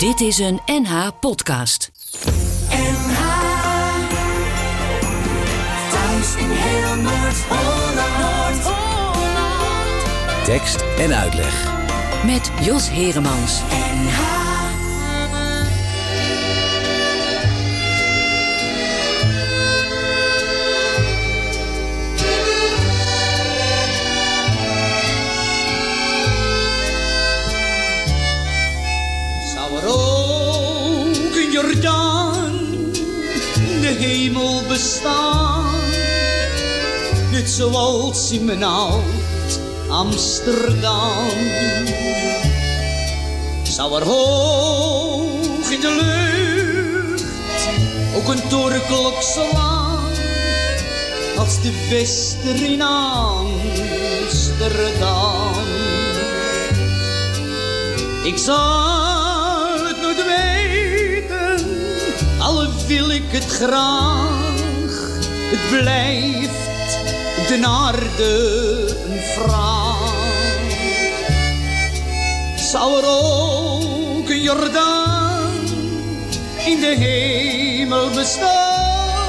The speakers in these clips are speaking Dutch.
Dit is een NH podcast. NH Thuis in heel Noord-Holland. Tekst en uitleg. Met Jos Heremans. NH Net zoals in mijn oud Amsterdam. Zou er hoog in de lucht ook een torenklok slaan? Als de wester in Amsterdam. Ik zal het nooit weten, al wil ik het graag. Het blijft de aarde een vraag. Zou er ook een Jordaan in de hemel bestaan?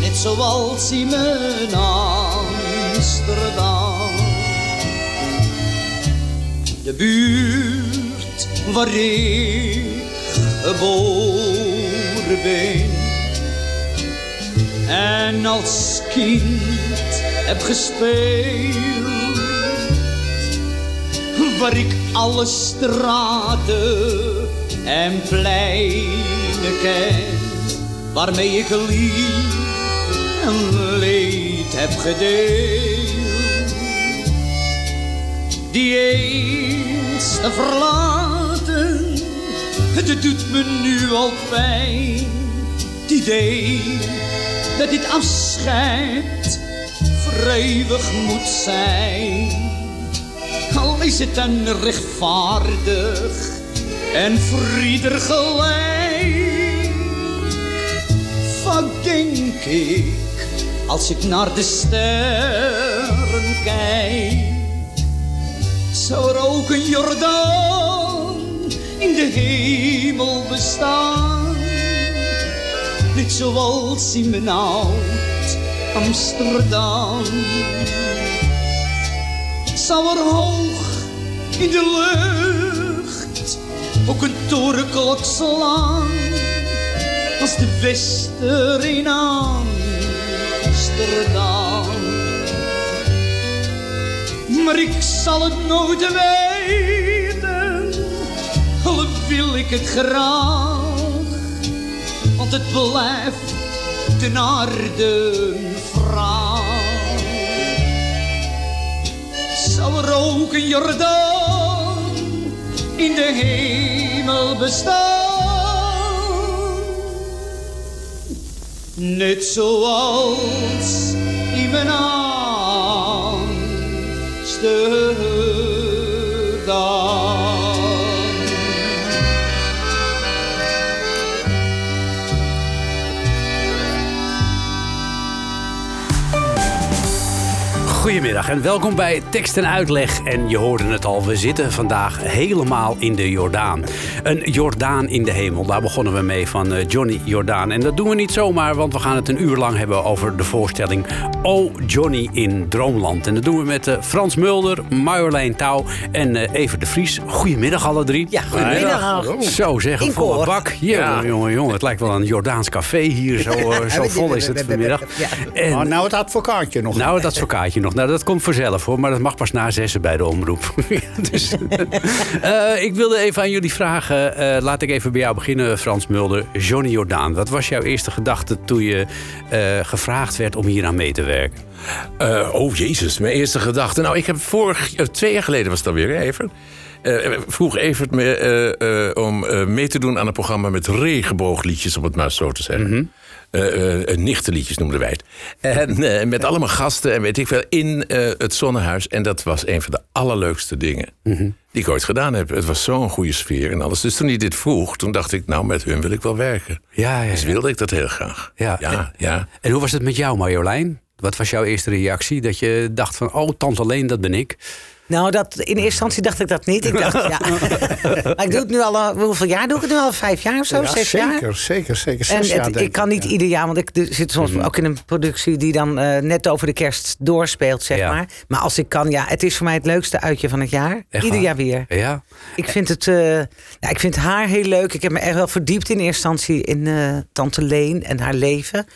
Net zoals in mijn Amsterdam. De buurt waar ik geboren ben en als kind heb gespeeld, waar ik alle straten en pleinen ken, waarmee ik lief en leed heb gedeeld die eens te verlaten, het doet me nu al pijn. Het idee dat dit afscheid voor eeuwig moet zijn. Al is het dan rechtvaardig en voor ieder gelijk. Wat denk ik als ik naar de sterren kijk? zou er ook een Jordaan in de hemel bestaan. Net zoals in mijn oud Amsterdam. Zou er hoog in de lucht ook een torenklok slaan. Als de wester in Amsterdam. Maar ik zal het nooit weten, al wil ik het graag. Want het blijft ten aarde een vraag. Zou er ook een Jordaan in de hemel bestaan? Net zoals in mijn Amsterdam. Goedemiddag en welkom bij Tekst en Uitleg. En je hoorde het al, we zitten vandaag helemaal in de Jordaan. Een Jordaan in de hemel, daar begonnen we mee van eh, Johnny Jordaan. En dat doen we niet zomaar, want we gaan het een uur lang hebben over de voorstelling Oh Johnny in Droomland. En dat doen we met eh, Frans Mulder, Marjolein Touw en eh, Evert de Vries. Goedemiddag alle drie. Ja, goedemiddag. Zo zeg, een In volle koor. bak. Ja, jongen, jongen, het lijkt wel een Jordaans café hier. Zo, zo vol is het vanmiddag. En, Oh, nou het advocaatje nog. nou, het advocaatje nog. Nou, dat komt vanzelf hoor. Maar dat mag pas na zessen bij de omroep. dus, eh, ik wilde even aan jullie vragen. eh, laat ik even bij jou beginnen, Frans Mulder. Johnny Jordaan, wat was jouw eerste gedachte toen je eh, gevraagd werd om hier aan mee te werken? Oh jezus, mijn eerste gedachte. Nou, ik heb vorig, twee jaar geleden was alweer, hè, Evert. Eh, vroeg Evert me om mee te doen aan een programma met regenboogliedjes, om het maar zo te zeggen. Eh, eh, nichtenliedjes noemden wij het. En met allemaal gasten en weet ik veel in het Zonnehuis. En dat was een van de allerleukste dingen die ik ooit gedaan heb. Het was zo'n goede sfeer en alles. Dus toen hij dit vroeg, toen dacht ik, nou, met hun wil ik wel werken. Ja, ja, Dus wilde ik dat heel graag. Ja, ja. en- ja. En hoe was het met jou, Marjolein? Wat was jouw eerste reactie? Dat je dacht van, oh, tante Leen, dat ben ik. Nou, dat, in eerste instantie dacht ik dat niet. Ik dacht, ja. maar ik doe het nu al, hoeveel jaar doe ik het nu al? Vijf jaar of zo? Ja, Zes jaar? zeker, zeker, zeker. En jaar, het- ik kan niet ja. ieder jaar, want ik zit soms ook in een productie die dan eh, net over de kerst doorspeelt, zeg Ja. maar. Maar als ik kan, ja, het is voor mij het leukste uitje van het jaar. Echt ieder waar? jaar weer. Ja. Ik vind het, eh, ja, ik vind haar heel leuk. Ik heb me echt wel verdiept in eerste instantie in eh, Tante Leen en haar leven.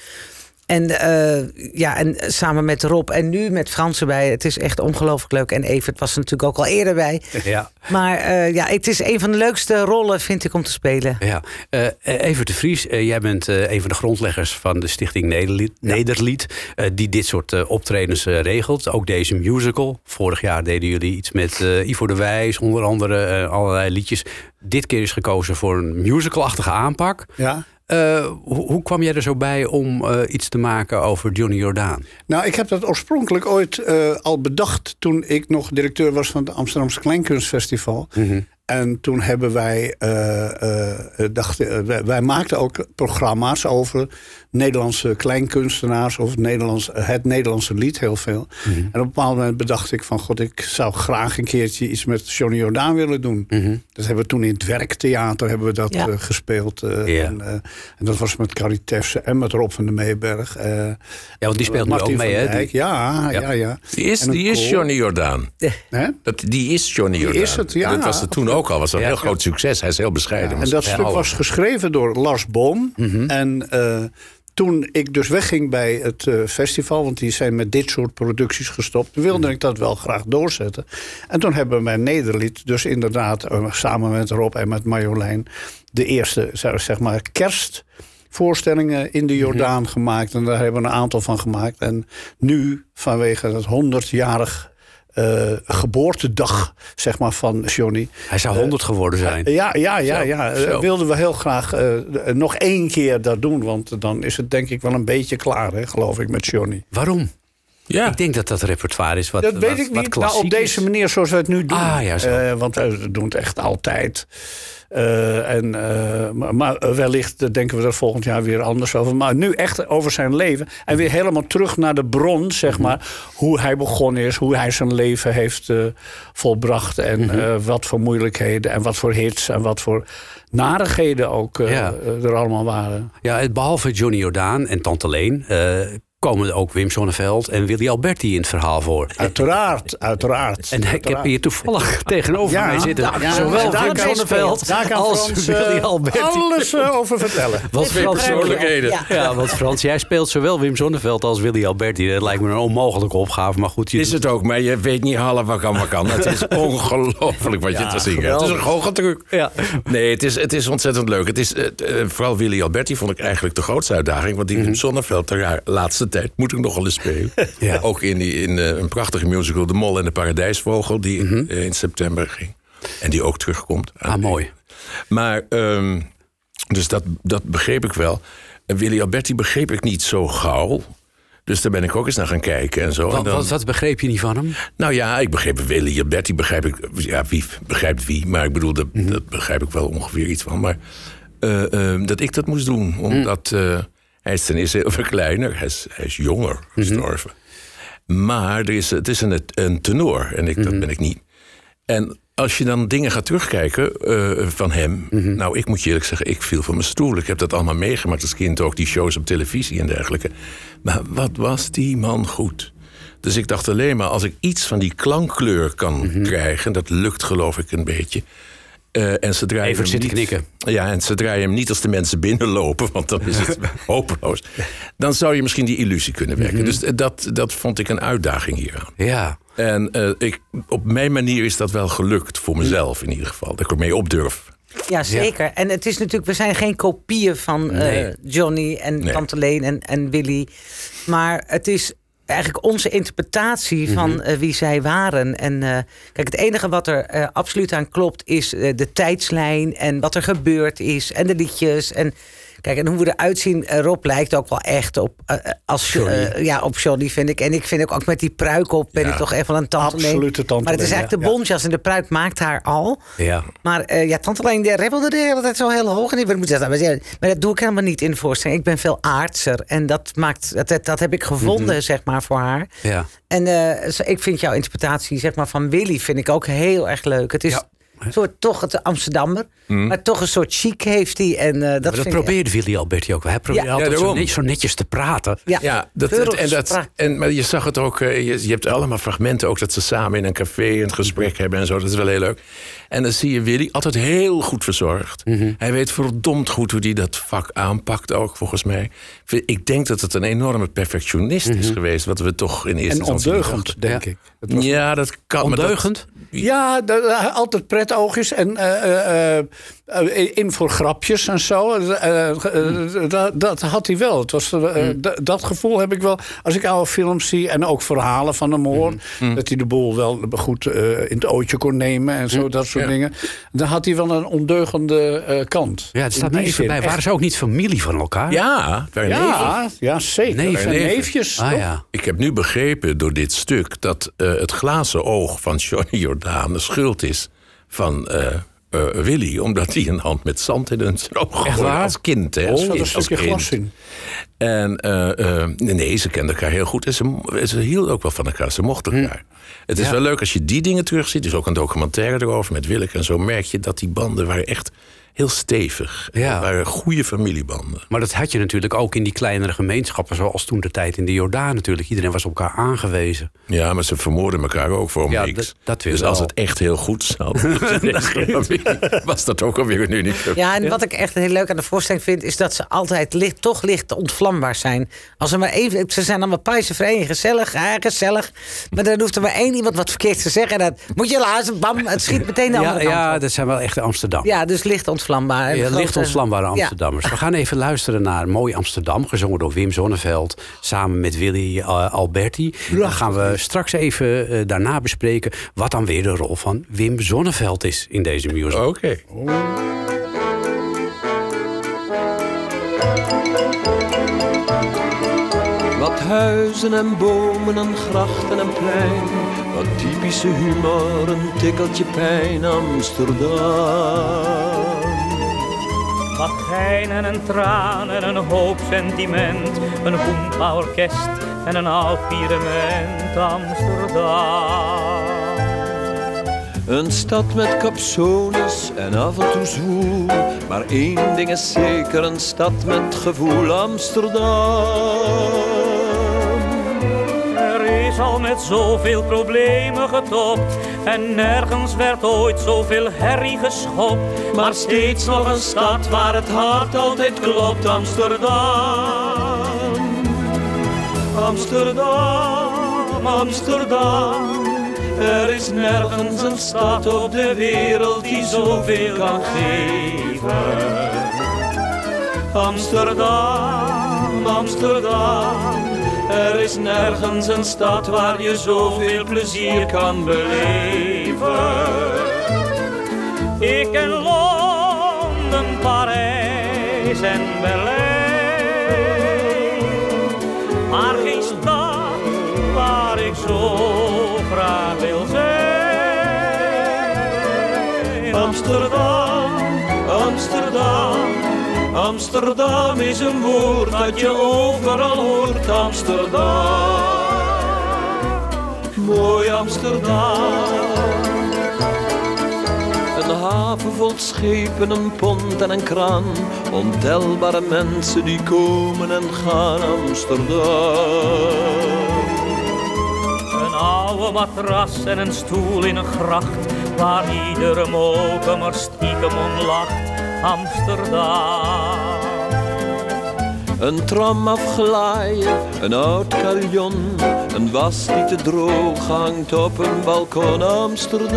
En, eh, ja, en samen met Rob en nu met Frans erbij. Het is echt ongelooflijk leuk. En Evert was er natuurlijk ook al eerder bij. Ja. Maar eh, ja, het is een van de leukste rollen, vind ik, om te spelen. Ja, Eh Evert de Vries, jij bent eh, een van de grondleggers van de Stichting Nederlied, Nederlied eh, die dit soort eh, optredens eh, regelt. Ook deze musical. Vorig jaar deden jullie iets met eh, Ivo de Wijs, onder andere allerlei liedjes. Dit keer is gekozen voor een musicalachtige aanpak. Ja. Eh, hoe, hoe kwam jij er zo bij om eh, iets te maken over Johnny Jordaan? Nou, ik heb dat oorspronkelijk ooit eh, al bedacht toen ik nog directeur was van het Amsterdamse Kleinkunstfestival. En toen hebben wij, dachten, wij, wij maakten ook programma's over Nederlandse kleinkunstenaars of het, Nederlands, het Nederlandse lied heel veel. En op een bepaald moment bedacht ik van god, ik zou graag een keertje iets met Johnny Jordaan willen doen. Dat hebben we toen in het werktheater hebben we dat Ja. eh, gespeeld. eh, en, eh, en dat was met Carrie Tefse en met Rob van de Meeberg. eh, Ja, want die speelt nu Martin ook mee, hè? Die- Ja, ja, ja. Die is, die is. Johnny Jordaan. Dat, die is Johnny Jordaan. is het, ja. Dat was het toen ook al. was een Ja. heel groot succes. Hij is heel bescheiden. En dat stuk was geschreven door Lars Boom. Mhm. En eh, toen ik dus wegging bij het eh, festival, want die zijn met dit soort producties gestopt, wilde Mhm. ik dat wel graag doorzetten. En toen hebben we bij Nederlied, dus inderdaad eh, samen met Rob en met Marjolein, de eerste zeg zeg maar kerstvoorstellingen in de Mhm. Jordaan gemaakt. En daar hebben we een aantal van gemaakt. En nu, vanwege het 100-jarig eh, geboortedag zeg maar, van Johnny. Hij zou 100 geworden zijn. Ja, ja, ja, ja. zo. Eh, wilden we heel graag eh, nog één keer dat doen. Want dan is het denk ik wel een beetje klaar, hè, geloof ik, met Johnny. Waarom? Ja. Ik denk dat dat repertoire is wat Dat wat, weet ik wat niet. Nou, op deze manier zoals we het nu doen. Ah, ja, zo. Eh, want we doen het echt altijd. Eh, en, eh, maar, maar wellicht eh, denken we er volgend jaar weer anders over. Maar nu echt over zijn leven. En weer helemaal terug naar de bron, Mhm. zeg maar. Hoe hij begonnen is, hoe hij zijn leven heeft eh, volbracht. En Mhm. eh, wat voor moeilijkheden en wat voor hits en wat voor narigheden ook eh, Ja. eh, er allemaal waren. Ja, behalve Johnny Jordaan en Tante Leen... komen ook Wim Sonneveld en Willy Alberti in het verhaal voor. Uiteraard, uiteraard. En ik heb hier toevallig tegenover Ja, mij zitten. ja, zowel Wim Sonneveld Daar kan als Frans, eh, Willy Alberti. alles eh, over vertellen. Want Twee Frans, persoonlijkheden. Ja. ja, want Frans, jij speelt zowel Wim Sonneveld als Willy Alberti. Dat lijkt me een onmogelijke opgave, maar goed. Je Is het ook, maar je weet niet half wat kan, wat kan. Het is ongelooflijk wat je te zien hebt. Het is een goocheltruc. Ja. Nee, het is, het is ontzettend leuk. Het is, eh, vooral Willy Alberti vond ik eigenlijk de grootste uitdaging. Want die Wim Sonneveld, de laatste tijd, moet ik nog wel eens spelen. Ja. Ook in, die, in eh, een prachtige musical, De Mol en de Paradijsvogel, die eh, in september ging. En die ook terugkomt. Ah, mooi. Maar, ehm, dus dat, dat begreep ik wel. En Willy Alberti begreep ik niet zo gauw. Dus daar ben ik ook eens naar gaan kijken en zo. En Wat, dan- wat, wat begreep je niet van hem? nou ja, ik begreep Willy Alberti, begrijp ik. Ja, wie begrijpt wie, maar ik bedoel, dat, Mhm. dat begrijp ik wel ongeveer iets van. Maar eh, eh, dat ik dat moest doen, Mhm. omdat eh, hij is ten eerste heel veel kleiner, hij is, hij is jonger Mhm. gestorven. Maar er is, het is een, een tenor en ik, Mhm. dat ben ik niet. En als je dan dingen gaat terugkijken eh, van hem. Mhm. Nou, ik moet je eerlijk zeggen, ik viel van mijn stoel. Ik heb dat allemaal meegemaakt als kind ook, die shows op televisie en dergelijke. Maar wat was die man goed? Dus ik dacht alleen maar, als ik iets van die klankkleur kan Mhm. krijgen, dat lukt geloof ik een beetje. Eh, en ze draaien Evert hem zit te niet- knikken. Ja, en ze draaien hem niet als de mensen binnenlopen, want dan is het hopeloos. Dan zou je misschien die illusie kunnen Mhm. wekken. Dus dat, dat vond ik een uitdaging hieraan. Ja. En eh, ik, op mijn manier is dat wel gelukt, voor mezelf in ieder geval. Dat ik ermee op durf. Ja, zeker. En het is natuurlijk, we zijn geen kopieën van eh. Johnny en Nee. Tante Leen en, en Willy. Maar het is eigenlijk onze interpretatie van eh, wie zij waren. En eh, kijk, het enige wat er eh, absoluut aan klopt is de tijdslijn en wat er gebeurd is en de liedjes. En Kijk, en hoe we eruit zien, eh, Rob lijkt ook wel echt op, eh, als, eh, ja, op Johnny, vind ik. En ik vind ook, ook met die pruik op, ben Ja. ik toch wel een tante. Absolute tante Maar het is eigenlijk de ja. bontjas en de pruik maakt haar al. Ja. Maar eh, ja, tante Leen, die rebelde de hele tijd zo heel hoog. En ik moet zeggen. Maar dat doe ik helemaal niet in de voorstelling. Ik ben veel aardser. En dat, maakt, dat, dat, dat heb ik gevonden, zeg maar, voor haar. Ja. En ik vind jouw interpretatie zeg maar, van Willy vind ik ook heel erg leuk. Het is Ja. Een soort, toch het Amsterdammer, maar toch een soort chic heeft hij. En, eh, dat Maar probeerde Willy Alberti ook wel. Hij probeerde Ja. altijd Ja, zo, daarom. net- zo netjes te praten. Ja, Ja, dat, en dat, en, maar je zag het ook, eh, je, je hebt allemaal fragmenten ook dat ze samen in een café een gesprek hebben en zo. Dat is wel heel leuk. En dan zie je Willy altijd heel goed verzorgd. Mhm. Hij weet verdomd goed hoe hij dat vak aanpakt ook, volgens mij. Ik denk dat het een enorme perfectionist Mhm. is geweest, wat we toch in eerste En instantie niet ondeugend, denk ik. Ja, dat kan. Ondeugend? Ja, altijd pretoogjes en eh, eh, eh, in voor grapjes en zo. Dat, dat had hij wel. Het was, d- dat gevoel heb ik wel als ik oude films zie en ook verhalen van hem hoor. Dat hij de boel wel goed eh, in het ootje kon nemen en zo, dat soort Ja. dingen. Dan had hij wel een ondeugende eh, kant. Ja, het staat die me even zin. bij. Echt. Waren ze ook niet familie van elkaar? Ja. Ja, ja, zeker. Neven. En Neven. neefjes. Ah. Ik heb nu begrepen door dit stuk dat eh, het glazen oog van Johnny Jordaan de schuld is van eh, eh, Willy, omdat hij een hand met zand in een oog gooide waar? als kind. Hè, Oh, als zat een kind, als kind. glas in. En eh, eh, nee, ze kenden elkaar heel goed en ze, ze hielden ook wel van elkaar. Ze mochten Hm. elkaar. Het is wel leuk als je die dingen terugziet. Er is ook een documentaire erover met Willeke. En zo merk je dat die banden waren echt heel stevig. Ja. Waren goede familiebanden. Maar dat had je natuurlijk ook in die kleinere gemeenschappen, zoals toen de tijd in de Jordaan natuurlijk. Iedereen was op elkaar aangewezen. Ja, maar ze vermoorden elkaar ook voor Ja, niks. dat- dat dus als het echt heel goed zat, was dat ook alweer nu niet. Ja, en wat ik echt heel leuk aan de voorstelling vind, is dat ze altijd licht, toch licht ontvlambaar zijn. Als er maar even, ze zijn allemaal pijzenvrij en gezellig, ja, gezellig. Maar dan hoeft er maar één iemand wat verkeerd te zeggen. En dan moet je luisteren, bam, het schiet meteen de Ja, andere kant ja, dat zijn wel echte Amsterdam. Ja, dus licht ontvlambaar. Ja, licht ontvlambare Ja. Amsterdammers. We gaan even luisteren naar Mooi Amsterdam, gezongen door Wim Zonneveld. Samen met Willy eh, Alberti. Dan gaan we straks even eh, daarna bespreken wat dan weer de rol van Wim Zonneveld is in deze musical. Oké. Wat huizen en bomen en grachten en plein. Wat typische humor, een tikkeltje pijn Amsterdam. Wat geinen en tranen, een hoop sentiment, een hoempa-orkest en een oud pirement Amsterdam. Een stad met capsones en af en toe zwoel. Maar één ding is zeker, een stad met gevoel Amsterdam. Al met zoveel problemen getopt en nergens werd ooit zoveel herrie geschopt. Maar steeds nog een stad waar het hart altijd klopt, Amsterdam. Amsterdam, Amsterdam. Er is nergens een stad op de wereld die zoveel kan geven. Amsterdam, Amsterdam. Er is nergens een stad waar je zoveel plezier kan beleven. Ik ken Londen, Parijs en Berlijn. Maar geen stad waar ik zo graag wil zijn. Amsterdam. Amsterdam is een woord dat je overal hoort. Amsterdam, mooi Amsterdam. Een haven vol schepen, een pont en een kraan. Ontelbare mensen die komen en gaan Amsterdam. Een oude matras en een stoel in een gracht Waar iedere moker maar stiekem om lacht Amsterdam Een tram afglaaien, een oud carillon. Een was die te droog hangt op een balkon Amsterdam.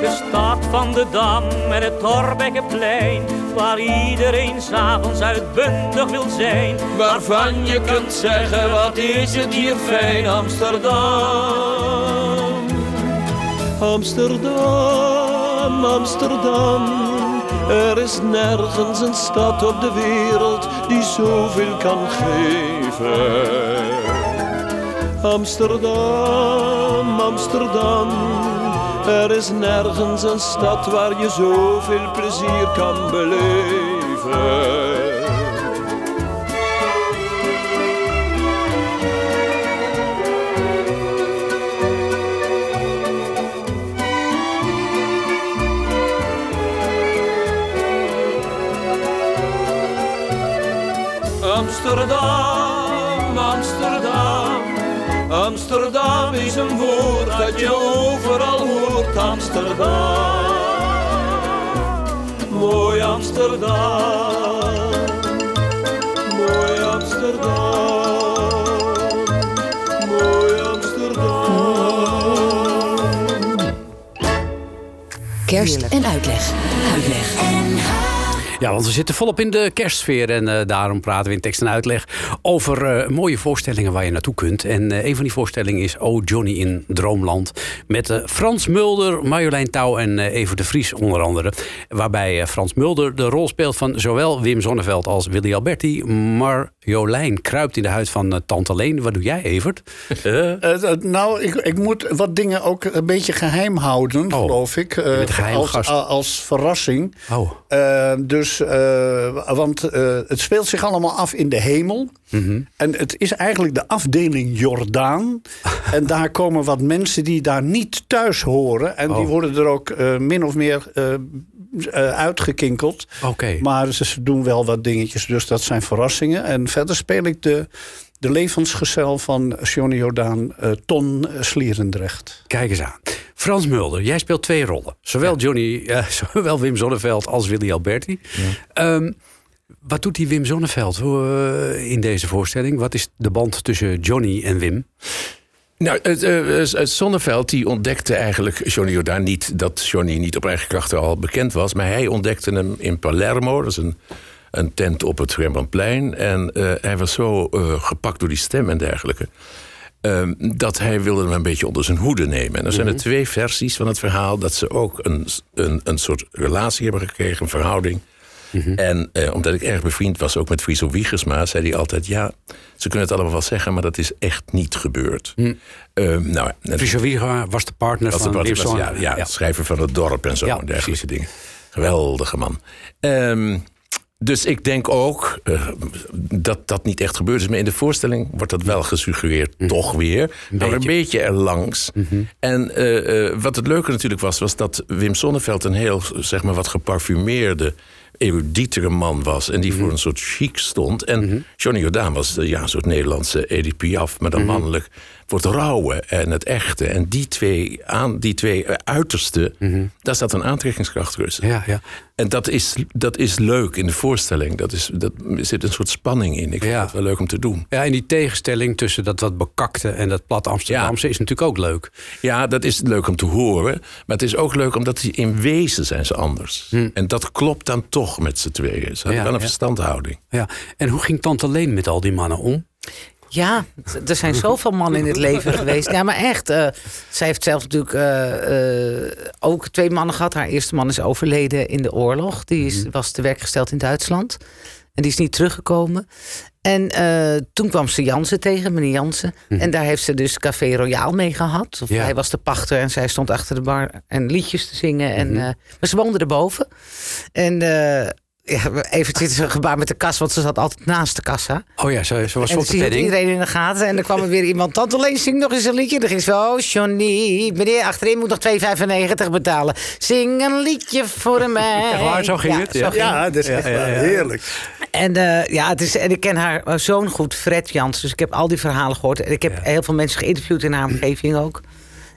De stad van de Dam en het Torbekkenplein Waar iedereen s'avonds uitbundig wil zijn Waarvan je kunt zeggen, wat is het hier fijn Amsterdam. Amsterdam, Amsterdam. Er is nergens een stad op de wereld die zoveel kan geven. Amsterdam, Amsterdam. Er is nergens een stad waar je zoveel plezier kan beleven. Amsterdam, Amsterdam. Amsterdam is een woord dat je overal hoort. Amsterdam, mooi Amsterdam. Mooi Amsterdam, mooi Amsterdam. Kerst en uitleg. Uitleg. Ja, want we zitten volop in de kerstsfeer. En eh, daarom praten we in tekst en uitleg over eh, mooie voorstellingen waar je naartoe kunt. En eh, een van die voorstellingen is Oh Johnny in Droomland. Met Frans Mulder, Marjolein Touw en Evert de Vries onder andere. Waarbij Frans Mulder de rol speelt van zowel Wim Zonneveld als Willy Alberti. Marjolein kruipt in de huid van eh, Tante Leen. Wat doe jij, Evert? Eh, eh, nou, ik, ik moet wat dingen ook een beetje geheim houden, Oh, geloof ik. eh, geheime als, gast. a- als verrassing. Oh. Dus, eh, want eh, het speelt zich allemaal af in de hemel. Mhm. En het is eigenlijk de afdeling Jordaan. en daar komen wat mensen die daar niet thuis horen. En die Oh. worden er ook eh, min of meer uitgekinkeld. Oké. Maar ze doen wel wat dingetjes, dus dat zijn verrassingen. En verder speel ik de, de levensgezel van Johnny Jordaan, eh, Ton Slierendrecht. Kijk eens aan. Frans Mulder, jij speelt twee rollen. Zowel, Johnny, eh, zowel Wim Zonneveld als Willy Alberti. Ehm, wat doet die Wim Zonneveld eh, in deze voorstelling? Wat is de band tussen Johnny en Wim? Nou, het, eh, het Zonneveld die ontdekte eigenlijk Johnny Jordaan niet... dat Johnny niet op eigen krachten al bekend was... maar hij ontdekte hem in Palermo. Dat is een, een tent op het Rembrandtplein. En eh, hij was zo eh, gepakt door die stem en dergelijke... ehm, dat hij wilde hem een beetje onder zijn hoede nemen. En er zijn er twee versies van het verhaal... dat ze ook een, een, een soort relatie hebben gekregen, een verhouding... En eh, omdat ik erg bevriend was ook met Friso Wiegersma, zei hij altijd: Ja, ze kunnen het allemaal wel zeggen, maar dat is echt niet gebeurd. Ehm, nou, Friso Wieger was de partner was de van partner- was- ja, schrijver van het dorp en zo Ja, en dergelijke dingen. Geweldige man. Ehm, dus ik denk ook eh, dat dat niet echt gebeurd is. Maar in de voorstelling wordt dat wel gesuggereerd, toch weer. Maar een beetje erlangs. En eh, eh, wat het leuke natuurlijk was, was dat Wim Sonneveld een heel, zeg maar, wat geparfumeerde, erudietere man was. En die voor een soort chic stond. En Johnny Jordaan was eh, ja, een soort Nederlandse Edith Piaf, maar dan mannelijk. Voor het rauwe en het echte. En die twee, aan, die twee eh, uitersten, daar zat een aantrekkingskracht tussen. Ja, ja. En dat is, dat is leuk in de voorstelling. Dat is, dat, er zit een soort spanning in. Ik vind Ja. het wel leuk om te doen. ja, en die tegenstelling tussen dat wat bekakte en dat plat Amsterdamse is natuurlijk ook leuk. Ja, dat is leuk om te horen. Maar het is ook leuk omdat die in wezen zijn ze anders. En dat klopt dan toch met z'n tweeën. Ze hadden Ja, wel een verstandhouding. Ja. En hoe ging Tante Leen met al die mannen om? Ja, er zijn zoveel mannen in het leven geweest. Ja, maar echt. eh, zij heeft zelf natuurlijk eh, eh, ook twee mannen gehad. Haar eerste man is overleden in de oorlog. Die is, was te werk gesteld in Duitsland. En die is niet teruggekomen. En toen kwam ze Jansen tegen, meneer Jansen. En daar heeft ze dus Café Royaal mee gehad. Of Ja. Hij was de pachter en zij stond achter de bar en liedjes te zingen. En, eh, maar ze woonde erboven. En ja, even zitten ze gebaar met de kas, want ze zat altijd naast de kassa. Oh ja, zo, zo was En op ze de penning. iedereen in de gaten. En dan kwam er weer iemand. Tante Leen, zing nog eens een liedje. Dan ging ze oh Johnny, meneer, achterin moet nog 2,95 betalen. Zing een liedje voor mij. Echt waar, zo ging het? Ja. ging Ja, dat is echt ja, wel ja. heerlijk. En, eh, ja, het is, en ik ken haar eh, zoon goed, Fred Jans. Dus ik heb al die verhalen gehoord. En ik heb heel veel mensen geïnterviewd in haar omgeving ook.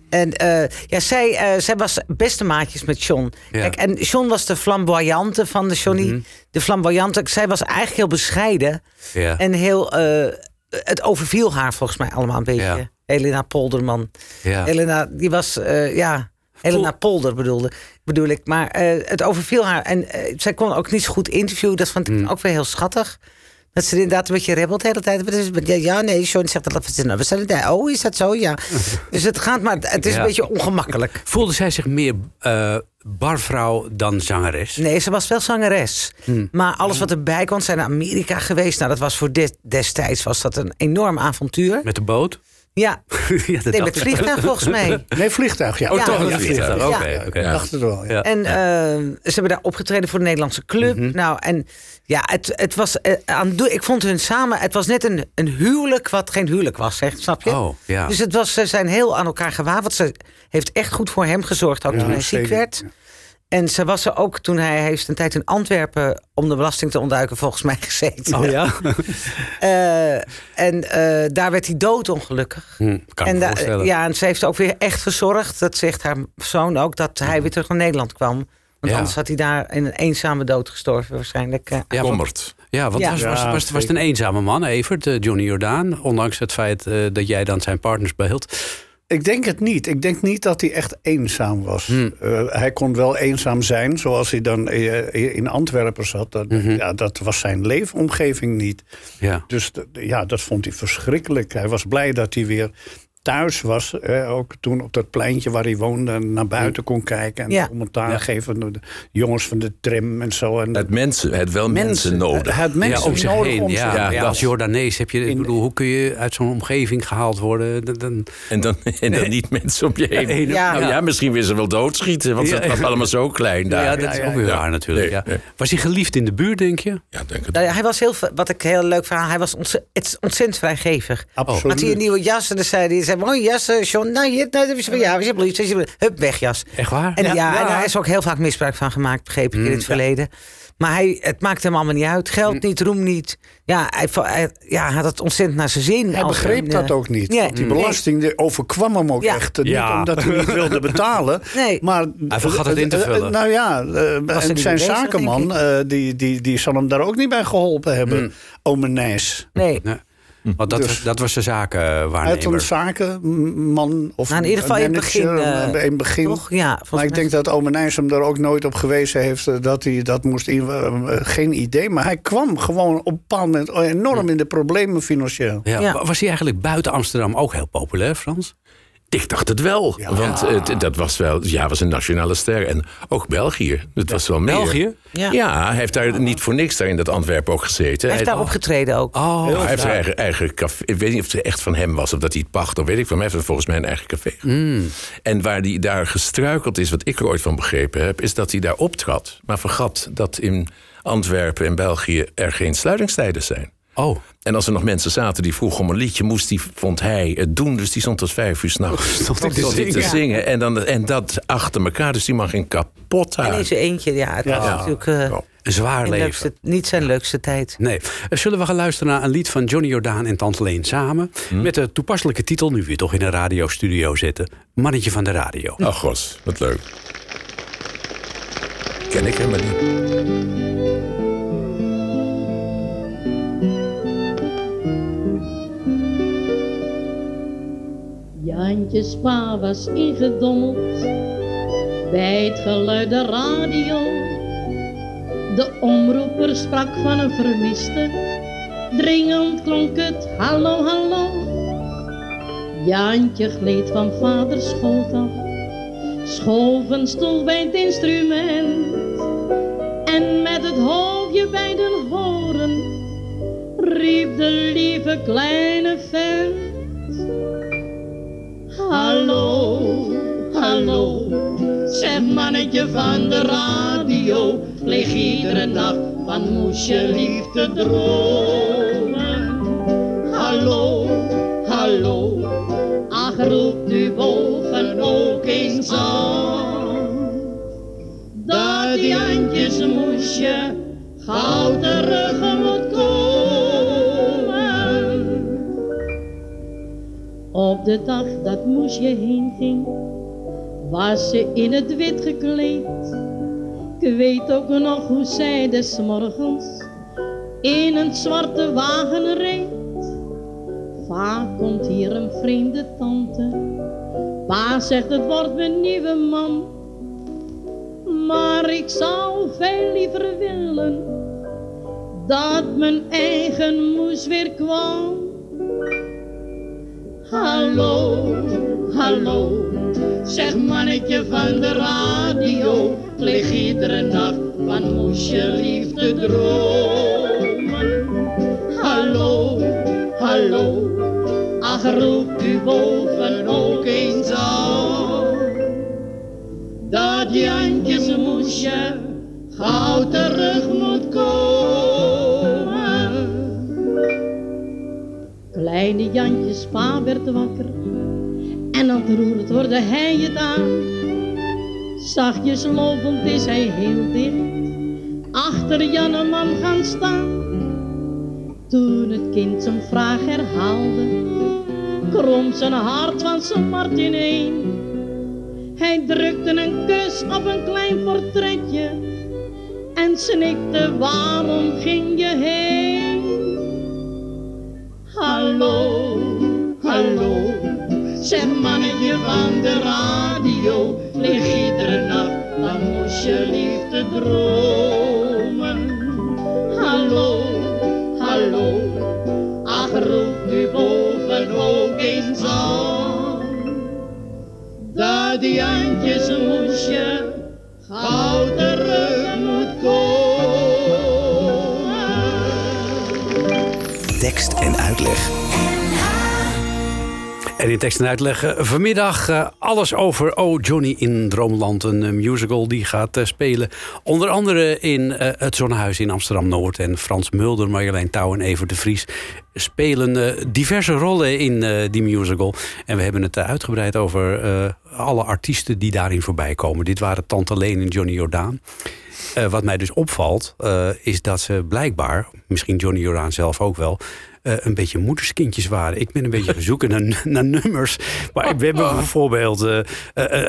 En eh, ja, zij, eh, zij was beste maatjes met John. Ja. Mhm. Kijk, en John was de flamboyante van de Johnny. De flamboyante. Zij was eigenlijk heel bescheiden. Ja. En heel... eh, het overviel haar volgens mij allemaal een beetje. Ja. Helena Polderman. Ja. Helena, die was... ja, Helena Polder bedoelde, bedoel ik. Maar het overviel haar. En zij kon ook niet zo goed interviewen. Dat vond ik Mm. ook weer heel schattig. Dat ze inderdaad een beetje rebelt de hele tijd. Ja, nee, John zegt dat. We zijn het- Oh, is dat zo? Ja. Dus het gaat maar, het is Ja. een beetje ongemakkelijk. Voelde zij zich meer eh, barvrouw dan zangeres? Nee, ze was wel zangeres. Hmm. Maar alles wat erbij kwam, zijn naar Amerika geweest. Nou, dat was voor dit, destijds was dat een enorm avontuur. Met de boot? Ja, ja, dat nee, met vliegtuig volgens mij. Nee, vliegtuig, ja. Oh, Ja, toch een ja, vliegtuig. ja. Oké, oké. Ik dacht het wel, ja. Ja. En eh, ze hebben daar opgetreden voor de Nederlandse club. Mhm. Nou, en ja, het, het was eh, aan Ik vond hun samen. Het was net een, een huwelijk wat geen huwelijk was, zeg, snap je? Oh, ja. Dus het was, ze zijn heel aan elkaar. Want ze heeft echt goed voor hem gezorgd, ook Ja, toen hij ziek werd. En ze was er ook toen hij hij heeft een tijd in Antwerpen om de belasting te ontduiken, volgens mij gezeten. Oh ja? Eh, en eh, daar werd hij doodongelukkig. Hm, kan ik en me da- voorstellen. ja, en ze heeft ook weer echt gezorgd, dat zegt haar zoon ook, dat hij weer terug naar Nederland kwam. Want Ja. anders had hij daar in een eenzame dood gestorven waarschijnlijk. eh. Ja, want, ja, want Ja. Was, was, was, was het een eenzame man, Evert, Johnny Jordaan? Ondanks het feit eh, dat jij dan zijn partners behield. Ik denk het niet. Ik denk niet dat hij echt eenzaam was. Hmm. Eh, hij kon wel eenzaam zijn, zoals hij dan eh, in Antwerpen zat. Dat, Mhm. ja, dat was zijn leefomgeving niet. Ja. Dus ja, dat vond hij verschrikkelijk. Hij was blij dat hij weer thuis was. eh, ook toen op dat pleintje waar hij woonde, naar buiten kon kijken en Ja. commentaar Ja. geven door de jongens van de trim en zo. En Het mensen, het wel mensen, nodig. Had mensen ja, om zich nodig heen. om ja, ja, als Jordanees heb je... Ik In- bedoel, hoe kun je uit zo'n omgeving gehaald worden? Dan, dan- En dan, en dan niet mensen om je heen. Nou ja, misschien weer ze wel doodschieten, want Ja. het was allemaal zo klein daar. ja, dat is ook weer waar natuurlijk. Nee. Was hij geliefd in de buurt, denk je? Ja, denk het. Nou hij was heel, wat ik heel leuk vond, hij was het is ontzettend vrijgevig. Absoluut. Had hij een nieuwe jas en dan zei hij, zei, mooi jas, eh, John, nou hier, nou, dat is van jou, alsjeblieft, alsjeblieft. Hup, weg jas. Echt waar? En, ja, Ja. en daar is ook heel vaak misbruik van gemaakt, begreep ik in het verleden. Maar hij, het maakte hem allemaal niet uit. Geld niet, roem niet. Ja, hij, hij- ja, hij had het ontzettend naar zijn zin. Hij begreep een, dat eh, ook niet. nee, die belasting die overkwam hem ook Ja. echt. Niet Ja. omdat hij niet wilde betalen. Nee. Maar, Hij vergat het in te eh, eh, vullen. Nou ja, eh, en niet zijn bezig, zakenman, eh, die, die, die zal hem daar ook niet bij geholpen hebben. Ome Nijs. Nee. Nee. Want dat, Dus- was, dat was de Hij had een zakenwaarnemer. zakenman of Nou, in ieder geval in het manager, begin, eh, in het begin. Toch? Ja, volgens Maar ik denk dat ome Nijs hem daar ook nooit op gewezen heeft... eh, dat hij dat moest in... geen idee, maar hij kwam gewoon op een bepaald moment... enorm in de problemen financieel. Ja. Ja. Was hij eigenlijk buiten Amsterdam ook heel populair, Frans? Ik dacht het wel. Want het, dat was wel, ja, was een nationale ster. En ook België. Het was wel meer. België? Ja. Ja, hij heeft daar niet voor niks daar in dat Antwerpen ook gezeten. Hij heeft daar opgetreden ook. Oh, Ja, hij heeft zijn eigen, eigen café. Ik weet niet of het echt van hem was of dat hij het pacht. Of weet ik van. Hij heeft volgens mij een eigen café. En waar hij daar gestruikeld is, wat ik er ooit van begrepen heb, is dat hij daar optrad. Maar vergat dat in Antwerpen en België er geen sluitingstijden zijn. Oh. En als er nog mensen zaten die vroegen om een liedje, moest die, vond hij het doen. Dus die stond tot vijf uur s'nachts Stond hij te tot hij te zingen. zingen. En, dan, en dat achter elkaar. Dus die man ging kapot En in zijn eentje, ja. Het was Ja. natuurlijk eh. Een zwaar leven. leukste, niet zijn leukste tijd. Nee. Eh, Zullen we gaan luisteren naar een lied van Johnny Jordaan en Tante Leen samen? Met de toepasselijke titel, nu we toch in een radiostudio zitten. Mannetje van de radio. Ach, gos, wat leuk. Ken ik helemaal niet. Jantje Spa was ingedommeld bij het geluid der radio. De omroeper sprak van een vermiste, dringend klonk het hallo hallo. Jantje gleed van vaders schoot af, schoof een stoel bij het instrument. En met het hoofdje bij de horen, riep de lieve kleine vent. Zeg mannetje van de radio, lig iedere nacht van moesje lief te dromen. Hallo, hallo, ach roep nu boven ook eens aan. Dat die handjes moesje gauw terug moet komen. Op de dag dat moesje heen ging, was ze in het wit gekleed. Ik weet ook nog hoe zij des morgens in een zwarte wagen reed. Vaak komt hier een vreemde tante, pa zegt het wordt mijn nieuwe man. Maar ik zou veel liever willen dat mijn eigen moes weer kwam. Hallo, hallo, zeg mannetje van de radio, lig iedere nacht van moesje lief te dromen. Hallo, hallo, ach roep u boven ook eens aan. Dat Jantjes moesje gauw terug moet komen. Kleine Jantjes pa werd wakker en ontroerd hoorde hij het aan. Zachtjes lopend is hij heel dicht achter Janneman gaan staan. Toen het kind zijn vraag herhaalde, kromp zijn hart van zijn Mart ineen. Hij drukte een kus op een klein portretje en snikte waarom ging je heen? Hallo, hallo, zeg mannetje van de radio, lig iedere nacht dan moest je liefde dromen. Hallo, hallo, ach roep u boven ook eens aan. Dat die Jantjes moesje gauw terug moet komen. Tekst en uitleg. En in tekst en uitleg vanmiddag eh, alles over Oh Johnny in Droomland. Een eh, musical die gaat eh, spelen. Onder andere in het Zonnehuis in Amsterdam-Noord. En Frans Mulder, Marjolein Touw en Evert de Vries spelen diverse rollen in die musical. En we hebben het uitgebreid over alle artiesten die daarin voorbij komen. Dit waren Tante Leen en Johnny Jordaan. Wat mij dus opvalt, is dat ze blijkbaar, misschien Johnny Jordaan zelf ook wel, eh, een beetje moederskindjes waren. Ik ben een beetje gaan zoeken naar, naar nummers. Maar we hebben bijvoorbeeld eh, eh,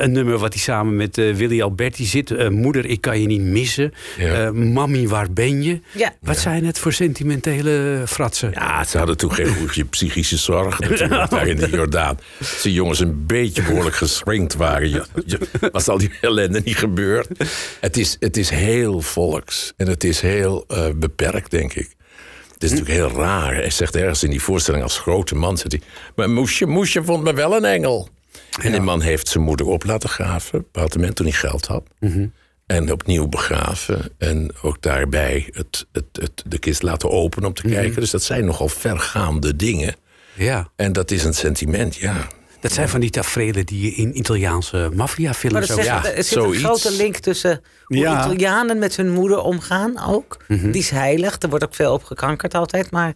een nummer wat hij samen met Willy Alberti zit. Eh, Moeder, ik kan je niet missen. Ja. Eh, Mami, waar ben je? Ja. Wat zijn het voor sentimentele fratsen? Ja, ze hadden toen geen goede psychische zorg natuurlijk daar in de Jordaan. Als die jongens een beetje behoorlijk geschrinkt waren, je- je- was al die ellende niet gebeurd. Het is, het is heel volks en het is heel eh, beperkt, denk ik. Het is natuurlijk heel raar. Hij zegt ergens in die voorstelling als grote man... Zegt hij, maar Moesje, Moesje vond me wel een engel. En die man heeft zijn moeder op laten graven. Moment toen hij geld had. En opnieuw begraven. En ook daarbij het, het, het, de kist laten openen om te kijken. Dus dat zijn nogal vergaande dingen. Ja, En dat is een sentiment, ja. Dat zijn van die tafereelen die je in Italiaanse maffiafilms zegt, ja, er zit zoiets. een grote link tussen hoe Ja. Italianen met hun moeder omgaan ook. Die is heilig, er wordt ook veel op gekankerd altijd. Maar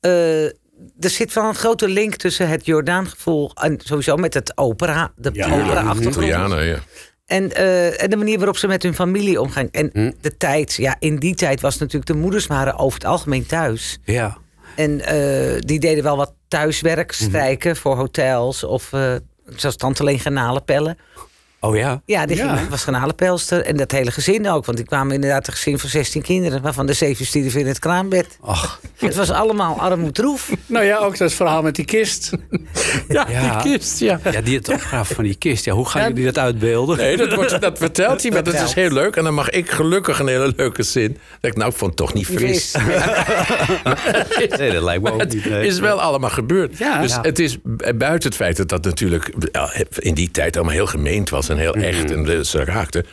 eh, er zit wel een grote link tussen het Jordaangevoel... en sowieso met het opera, de Ja. opera-achtergrond. Italianen, ja. En, eh, en de manier waarop ze met hun familie omgaan. En Hm. de tijd, ja, in die tijd was natuurlijk... de moeders waren over het algemeen thuis. Ja. En eh, die deden wel wat thuiswerk, Mhm. strijken voor hotels... of eh, zoals tante Leen garnalenpellen. Oh ja? Ja, die Ja. ging, was garnalenpelster. En dat hele gezin ook. Want die kwamen inderdaad een gezin van 16 kinderen... waarvan de zeven stierven in het kraambed. Ach, Het was allemaal armoedroef. Nou ja, ook dat verhaal met die kist. Ja, Ja. die kist, ja. ja, die het opgraven van die kist. Ja, hoe gaan jullie dat uitbeelden? Nee, dat, wordt, dat vertelt hij, maar dat is heel leuk. En dan mag ik gelukkig een hele leuke zin. Dat ik, nou, ik vond het toch niet fris. Fris. Nee, dat lijkt me ook Het niet. nee. is wel allemaal gebeurd. Ja. dus Ja. het is buiten het feit dat dat natuurlijk ja, in die tijd allemaal heel gemeend was en heel echt en de- ze raakte,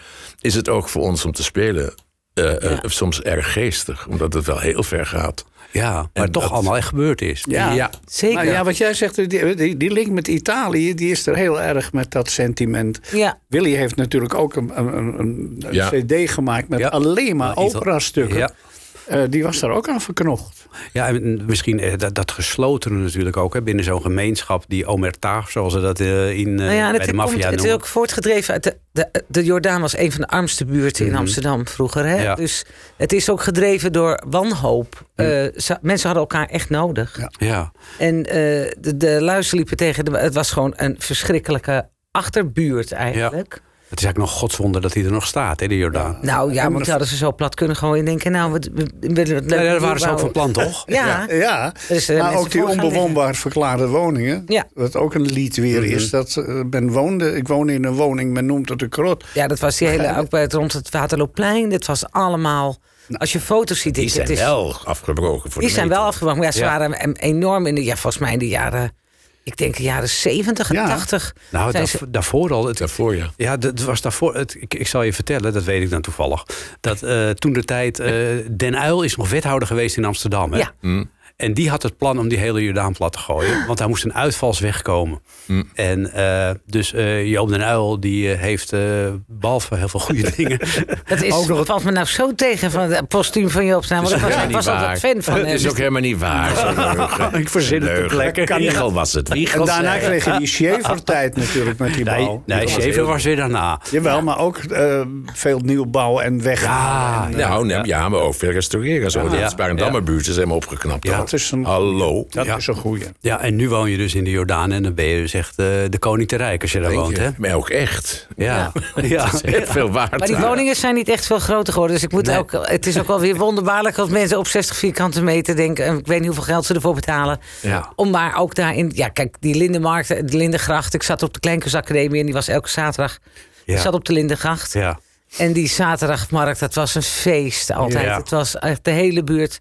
is het ook voor ons om te spelen eh, eh, soms erg geestig, omdat het wel heel ver gaat. Ja, maar En toch dat- allemaal echt gebeurd is. Ja, Ja. Zeker. Maar ja, wat jij zegt, die, die, die link met Italië, die is er heel erg met dat sentiment. Ja. Willy heeft natuurlijk ook een, een, een, een Ja. cd gemaakt met Ja. alleen maar opera-stukken. Ja. Eh, die was daar ook aan verknocht. Ja, en misschien eh, dat, dat geslotene natuurlijk ook. Hè, binnen zo'n gemeenschap, die omerta, zoals ze dat eh, in, eh, Nou ja, bij het, de komt, maffia het is noemen. ook voortgedreven uit de, de, de Jordaan was een van de armste buurten in Amsterdam vroeger. Hè? Mhm. Ja. Dus het is ook gedreven door wanhoop. Eh, ze- mensen hadden elkaar echt nodig. Ja. Ja, En eh, de, de luizen liepen tegen de, Het was gewoon een verschrikkelijke achterbuurt eigenlijk. Het is eigenlijk nog godswonder dat hij er nog staat, hè, de Jordaan. Nou ja, want die hadden ze zo plat kunnen gooien en denken... nou, we, willen het leuk Ja, daar waren ze ook van plan, toch? Ja, Ja, Dus, eh, maar ook die onbewoonbaar verklaarde woningen. Ja. Wat ook een lied weer Mhm. is. Dat eh, men woonde, ik woon in een woning, men noemt het een krot. ja, dat was die hele, ook bij het, rond het Waterloopplein. Dit was allemaal Als je foto's ziet, Die ik- zijn het is, wel afgebroken voor die de zijn wel afgebroken. Maar ja, ze Ja. waren enorm in de, ja, volgens mij in de jaren, ik denk de jaren 70 en Ja. 80. Nou, daarvoor, ze- daarvoor al. Het, Daarvoor, ja. Ja, dat was daarvoor. Het, ik, ik zal je vertellen, dat weet ik dan toevallig. Dat eh, toen de tijd. eh, Den Uil is nog wethouder geweest in Amsterdam. Hè? Ja. En die had het plan om die hele Jordaan plat te gooien. Want daar moest een uitvalsweg komen. En eh, dus eh Joop den Uil die eh, heeft, eh, behalve heel veel goede dingen. Het is, ook nog het- valt me nou zo tegen van het postuum van Joop. Want ik was, ik was altijd fan van Het hem. is ook helemaal niet waar. Ik verzin het ter plekke. Wiegel was het. Wiegel En daarna zei- kreeg je die Schaefer-tijd natuurlijk met die Nee, bouw. nee Schever was weer daarna. Jawel, maar ook eh, veel nieuwbouw en weg. Ja, en, Nou, nee, ja, maar ook veel restaureren. Zo. Ja. De Sparendammerbuurt is helemaal opgeknapt. Dat is een, Hallo. dat Ja. is een goeie. Ja, en nu woon je dus in de Jordaan. En dan ben je dus echt eh, de koning te rijk als je daar woont. je? Hè? Maar ook echt. Ja. ja. Dat is heel veel waard. Maar die woningen zijn niet echt veel groter geworden. Dus ik moet Nee. ook, het is ook wel weer wonderbaarlijk als mensen op 60 vierkante meter denken. en Ik weet niet hoeveel geld ze ervoor betalen. Ja. Om maar ook daarin. Ja, kijk, die Lindenmarkt, de Lindengracht. Ik zat op de Kleinkunstacademie en die was elke zaterdag. Ja. Ik zat op de Lindengracht. Ja. En die zaterdagmarkt, dat was een feest altijd. Ja. Het was echt de hele buurt.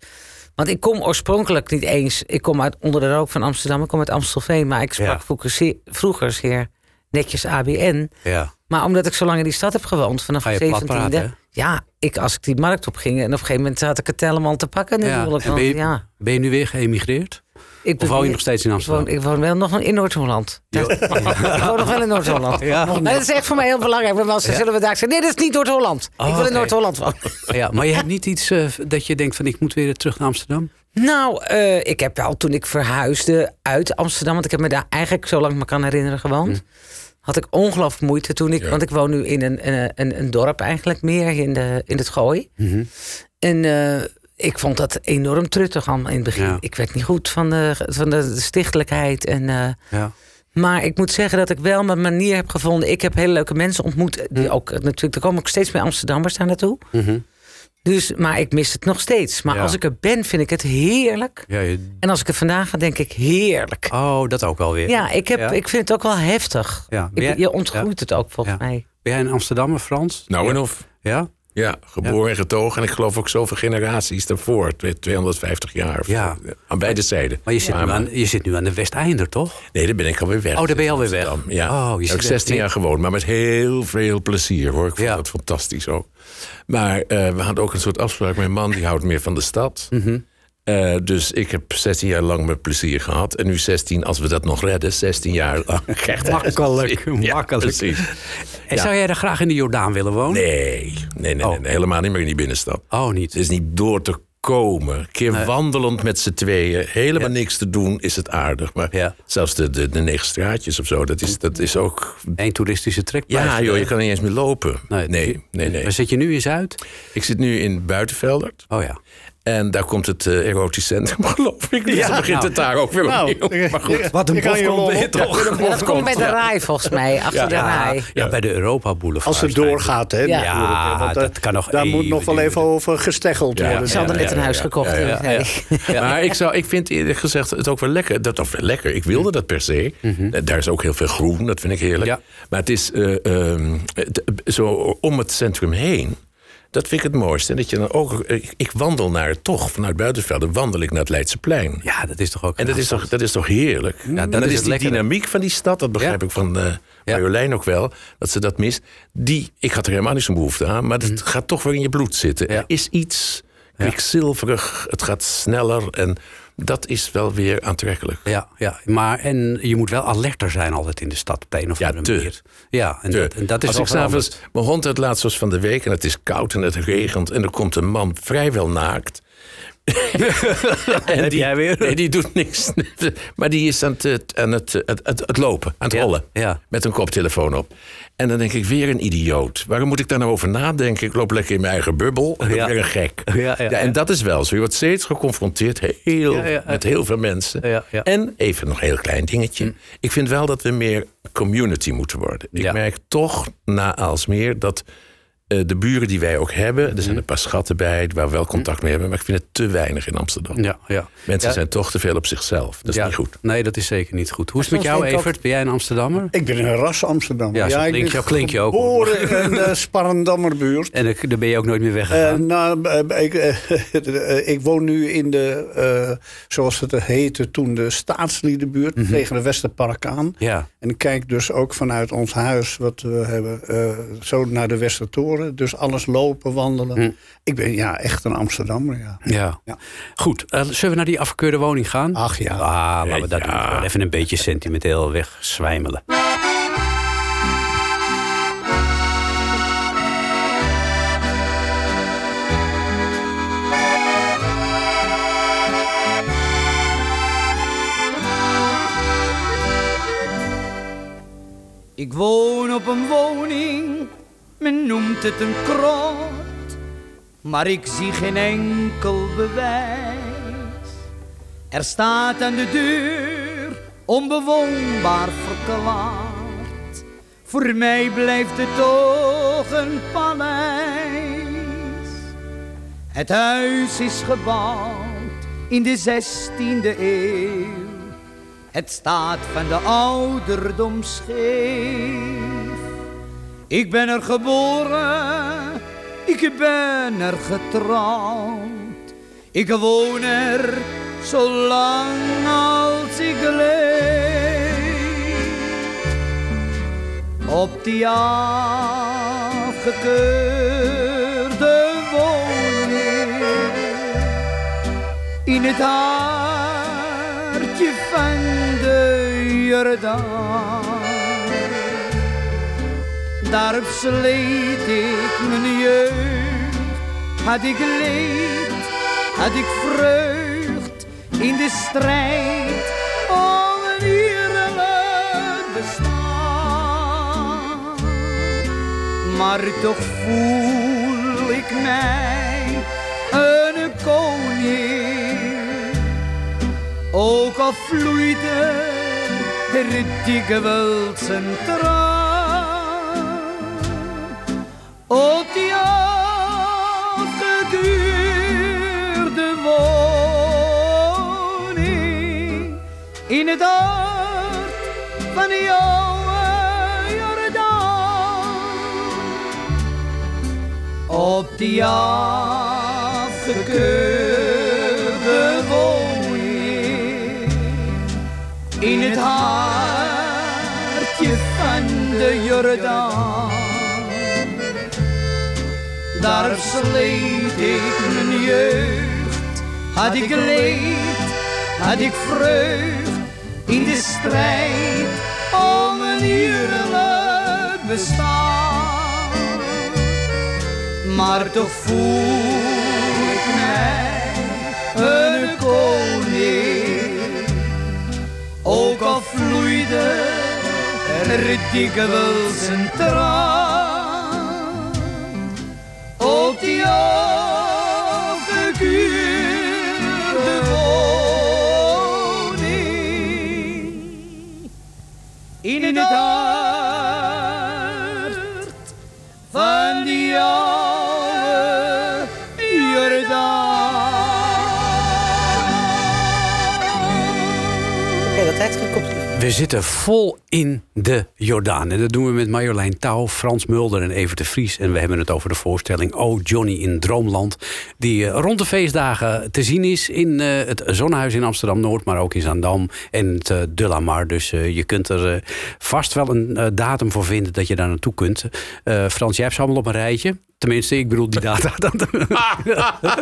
Want ik kom oorspronkelijk niet eens. Ik kom uit onder de rook van Amsterdam. Ik kom uit Amstelveen. Maar ik sprak Ja. vroeger, zeer- netjes ABN. ja. Maar omdat ik zo lang in die stad heb gewoond, vanaf de plat 17e. praten, hè? ja, ik, als ik die markt op ging en op een gegeven moment had ik het helemaal te pakken. Ja. Natuurlijk. En ben, je, ja, ben je nu weer geëmigreerd? Ik Of woon je nog steeds in ik Amsterdam? woon, ik woon wel nog in Noord-Holland. ik woon nog wel in Noord-Holland. Ja. Dat is echt voor mij heel belangrijk. Want als ze zullen we daar zeggen, nee, dat is niet Noord-Holland. Oh, ik wil in. Noord-Holland wonen. Ja, maar je hebt niet iets eh, dat je denkt van ik moet weer terug naar Amsterdam? Nou, eh, ik heb wel toen ik verhuisde uit Amsterdam, want ik heb me daar eigenlijk zo lang ik me kan herinneren gewoond. Had ik ongelooflijk moeite toen ik, Ja. want ik woon nu in een, een, een, een dorp eigenlijk meer in, de, in het gooi. En eh, ik vond dat enorm truttig allemaal in het begin. Ja. Ik werd niet goed van de, van de stichtelijkheid. En, eh, Ja. maar ik moet zeggen dat ik wel mijn manier heb gevonden. Ik heb hele leuke mensen ontmoet. Die ook, natuurlijk, er komen ook steeds meer Amsterdammers daar naartoe. Dus, maar ik mis het nog steeds. Maar Ja. als ik er ben, vind ik het heerlijk. Ja, je- En als ik er vandaag ga, denk ik heerlijk. oh, dat ook wel weer. Ja, ik, heb, Ja. ik vind het ook wel heftig. Ja. Ik, je ontgroeit het ook volgens Ja. mij. Ben jij een Amsterdammer, Frans? Nou en of. Ja? Ja, geboren en getogen. En ik geloof ook zoveel generaties daarvoor. Twee- 250 jaar. Ja. Aan beide zijden. Maar je zit, nu aan, je zit nu aan de Westeinder, toch? Nee, daar ben ik alweer weg. Oh, daar ben je alweer weg. Ja. Oh, je Daar zit heb ik 16 echt- jaar gewoond, maar met heel veel plezier hoor. Ik vond Ja. dat fantastisch ook. Maar eh, we hadden ook een soort afspraak. Mijn man die houdt meer van de stad. Mhm. Eh, dus ik heb 16 jaar lang met plezier gehad. En nu 16, als we dat nog redden, 16 jaar lang. Echt Makkelijk, Ja, makkelijk. precies. En Ja. zou jij daar graag in de Jordaan willen wonen? Nee, nee, nee, nee, Oh. nee, helemaal niet meer in die binnenstad. Oh, niet. Het is niet door te komen. Een keer wandelend met z'n tweeën, helemaal niks te doen, is het aardig. Maar Ja. zelfs de, de, de negen straatjes of zo, dat is, dat is ook... Eén toeristische trekplaats. Ja, joh, je kan niet eens meer lopen. Nee, Nee, nee, nee. Waar zit je nu in Zuid? Ik zit nu in Buitenveldert. Oh ja. En daar komt het eh, erotisch centrum, geloof ik. Dus Ja, dan begint nou. het daar ook weer Nou, opnieuw. Maar goed. Wat een je op- toch? Ja, dat komt bij de rij volgens mij, achter de rij. ja, bij de Europa Boulevard. Als het doorgaat, hè? Ja. dat kan nog Daar moet nog wel even over gesteggeld Ja. worden. Ze hadden Ja, net ja, een huis ja, gekocht. ja, ja, nee. Maar ik, zou, ik vind eerlijk gezegd het ook wel lekker. Dat, of wel lekker, ik wilde dat per se. Eh, Daar is ook heel veel groen, dat vind ik heerlijk. Ja. Maar het is eh, ehm, zo om het centrum heen. Dat vind ik het mooiste. En dat je dan ook, ik, ik wandel naar toch, vanuit Buitenvelden wandel ik naar het Leidseplein. Ja, dat is toch ook... En dat is toch, dat is toch heerlijk? dat dat is is, het die lekkere. dynamiek van die stad, dat begrijp Ja. ik van Ja. Marjolein ook wel, dat ze dat mist. Die, ik had er helemaal niet zo'n behoefte aan, maar het gaat toch weer in je bloed zitten. Mhm. Ja. Er is iets kwikzilverig, het gaat sneller en dat is wel weer aantrekkelijk. Ja, ja, maar en je moet wel alerter zijn altijd in de stad op de een of Ja, andere te. manier. Ja, en dat, en dat is Als ik s'avonds, mijn hond het laatst was van de week en het is koud en het regent en er komt een man vrijwel naakt. en Heb die, jij weer? Nee, die doet niks. maar die is aan het, aan het, het, het, het lopen, aan het Ja, rollen. ja. Met een koptelefoon op. En dan denk ik, weer een idioot. Waarom moet ik daar nou over nadenken? Ik loop lekker in mijn eigen bubbel. En Ja. dan weer een gek. Ja, ja, en dat is wel zo. Je wordt steeds geconfronteerd heel, met heel veel mensen. Ja, ja. En even nog een heel klein dingetje. Ik vind wel dat we meer community moeten worden. Ik merk toch na Aalsmeer dat eh, de buren die wij ook hebben, er zijn een paar schatten bij waar we wel contact mee hebben, maar ik vind het te weinig in Amsterdam. Ja, ja. Mensen Ja. zijn toch te veel op zichzelf. Dat is Ja, niet goed. Nee, dat is zeker niet goed. Hoe is het met jou, ook- Evert? Ben jij een Amsterdammer? Ik ben een ras Amsterdam. Ja, zo ik klink ben je- klink je ook. Geboren in de Sparendammerbuurt. En ik- daar ben je ook nooit meer Eh, weggegaan. nou, eh, ik, eh, ik woon nu in de, eh, zoals het heette toen, de staatsliedenbuurt tegen de Westerpark aan. ja. En ik kijk dus ook vanuit ons huis, wat we hebben, eh, zo naar de Westertoren. Dus alles lopen, wandelen. Ik ben ja, echt een Amsterdammer, ja. Ja. Ja. Goed, eh, zullen we naar die afgekeurde woning gaan? Ach ja. Ah, laten we dat doen. Even een beetje sentimenteel wegzwijmelen. Ik woon op een woning, men noemt het een krot, maar ik zie geen enkel bewijs. Er staat aan de deur onbewoonbaar verklaard. Voor mij blijft het toch een paleis. Het huis is gebouwd in de 16e eeuw. Het staat van de ouderdom scheef. Ik ben er geboren, ik ben er getrouwd. Ik woon er zolang als ik leef. Op die afgekeurde woning in het hartje van de Jordaan. Daarop sleet ik mijn jeugd, had ik leed, had ik vreugd in de strijd om een eerlijk bestaan. Maar toch voel ik mij een koning. Ook al vloeide er dikwijls een traan. Op die afgekeurde woning in het hart van de oude Jordaan. Op die afgekeurde woning in het hartje van de Jordaan. Daar sleet ik mijn jeugd, had ik leed, had ik vreugd in de strijd om een eerlijk bestaan. Maar toch voel ik mij een koning, ook al vloeide er dikwijls een traan. In We zitten vol in de Jordaan. En dat doen we met Marjolein Touw, Frans Mulder en Evert de Vries. En we hebben het over de voorstelling Oh Johnny in Droomland. Die eh, rond de feestdagen te zien is in eh, het Zonnehuis in Amsterdam-Noord. Maar ook in Zaandam en het eh, De La Mar. Dus je kunt er vast wel een datum voor vinden dat je daar naartoe kunt. Frans, jij hebt ze allemaal op een rijtje. Tenminste, ik bedoel die data.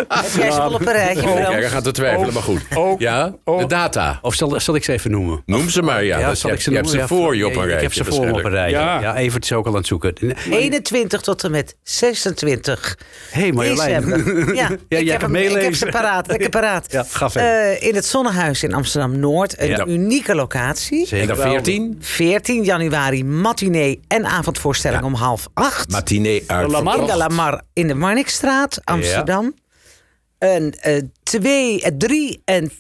Heb jij ze wel op een rijtje, Oh, Frans? hij gaat te twijfelen, maar goed. Ja, de data. Of zal, zal ik ze even noemen? Noem ze maar, ja. zal je, ik ze je hebt ze voor Ja, je op een ik rijtje. heb ze voor op een rijtje. Ja. Ja. Evert is ook al aan het zoeken. 21 tot en met 26 Hé, Marjolein. december. Ja, jij ik, heb hem, ik heb ze paraat. Ik heb paraat. Ja, ga verder. Eh, in het Zonnehuis in Amsterdam-Noord. Een Ja. unieke locatie. Dan 14, 14 januari matinee en avondvoorstelling Ja. om half acht. matinee in de uitverkocht. Lamar in de Marnixstraat, Amsterdam. En eh 2, eh, 3 en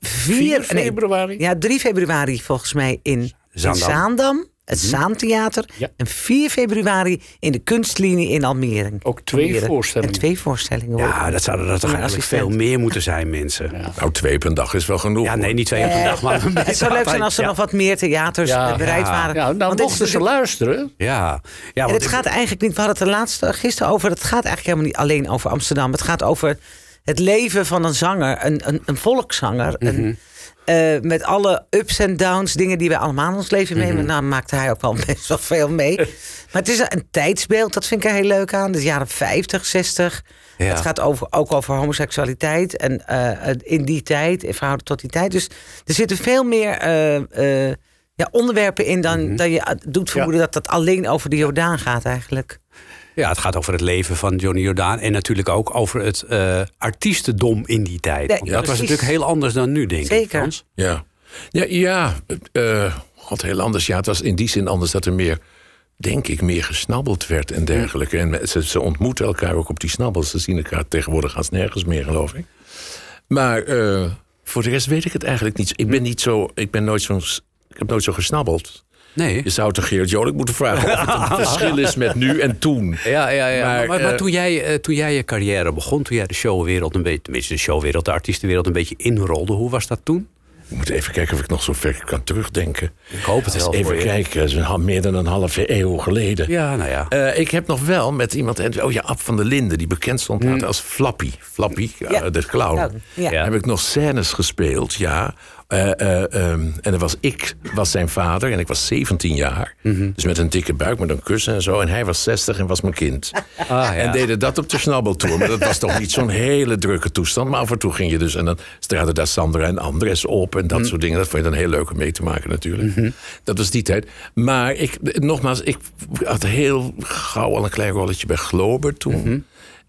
4 4 februari? ja, 3 februari volgens mij in Zaandam. Zaandam. Het Zaantheater. Ja. En 4 februari in de kunstlinie in Almere. Ook twee Almere. voorstellingen. En twee voorstellingen. Ja, dat zouden er toch eigenlijk veel meer moeten zijn, mensen. Ja, Nou, twee per dag is wel genoeg. nee, niet twee op een dag, maar een Het zou leuk zijn als er ja. nog wat meer theaters Ja. eh, bereid Ja. waren. Ja, nou Want dit is mochten ze natuurlijk- luisteren. Ja, ja En want het gaat eigenlijk niet, we hadden het er laatst gisteren over, het gaat eigenlijk helemaal niet alleen over Amsterdam. Het gaat over het leven van een zanger, een, een, een volkszanger. een, eh, met alle ups en downs, dingen die wij allemaal in ons leven meemaken. Nou, maakte hij ook wel best wel veel mee. maar het is een tijdsbeeld, dat vind ik er heel leuk aan. De jaren 50, 60. Ja. Het gaat over, ook over homoseksualiteit. En eh, in die tijd, in verhouding tot die tijd. Dus er zitten veel meer eh, eh, ja, onderwerpen in dan, dan je eh, doet vermoeden dat dat alleen over de Jordaan gaat eigenlijk. Ja, het gaat over het leven van Johnny Jordaan. En natuurlijk ook over het eh, artiestendom in die tijd. Nee, dat was natuurlijk heel anders dan nu, denk ik. Zeker. Frans. Ja, ja, ja eh, god, heel anders. Ja, het was in die zin anders dat er meer, denk ik, meer gesnabbeld werd en dergelijke. En ze, ze ontmoeten elkaar ook op die snabbels. Ze zien elkaar tegenwoordig haast nergens meer, geloof ik. Maar eh, voor de rest weet ik het eigenlijk niet. Ik ben niet zo, ik ben nooit zo, ik heb nooit zo gesnabbeld. Nee. Je zou toch Gerard Jolik moeten vragen of het een verschil is met nu en toen. Ja, ja, ja. Maar, Maar, maar, maar eh, toen, jij, eh, toen jij je carrière begon, toen jij de showwereld een beetje, tenminste de showwereld, de artiestenwereld een beetje inrolde, hoe was dat toen? Ik moet even kijken of ik nog zo ver kan terugdenken. Ik hoop het wel. Even kijken, dat is een, meer dan een halve eeuw geleden. Ja, nou ja. Eh, ik heb nog wel met iemand, en- oh ja, Ab van der Linden, die bekend stond later als Flappy. Flappy, eh, de clown. Clown, ja. Ja. Heb ik nog scènes gespeeld, ja. Eh, eh, ehm, en dan was ik was zijn vader en ik was 17 jaar. Mhm. Dus met een dikke buik, met een kussen en zo. En hij was 60 en was mijn kind. Ah, ja. En deden dat op de Snabbeltour. Maar dat was toch niet zo'n hele drukke toestand. Maar af en toe ging je dus... En dan straden daar Sandra en Andres op en dat Mhm. soort dingen. Dat vond je dan heel leuk om mee te maken natuurlijk. Dat was die tijd. Maar ik, nogmaals, ik had heel gauw al een klein rolletje bij Glober toen. Mhm.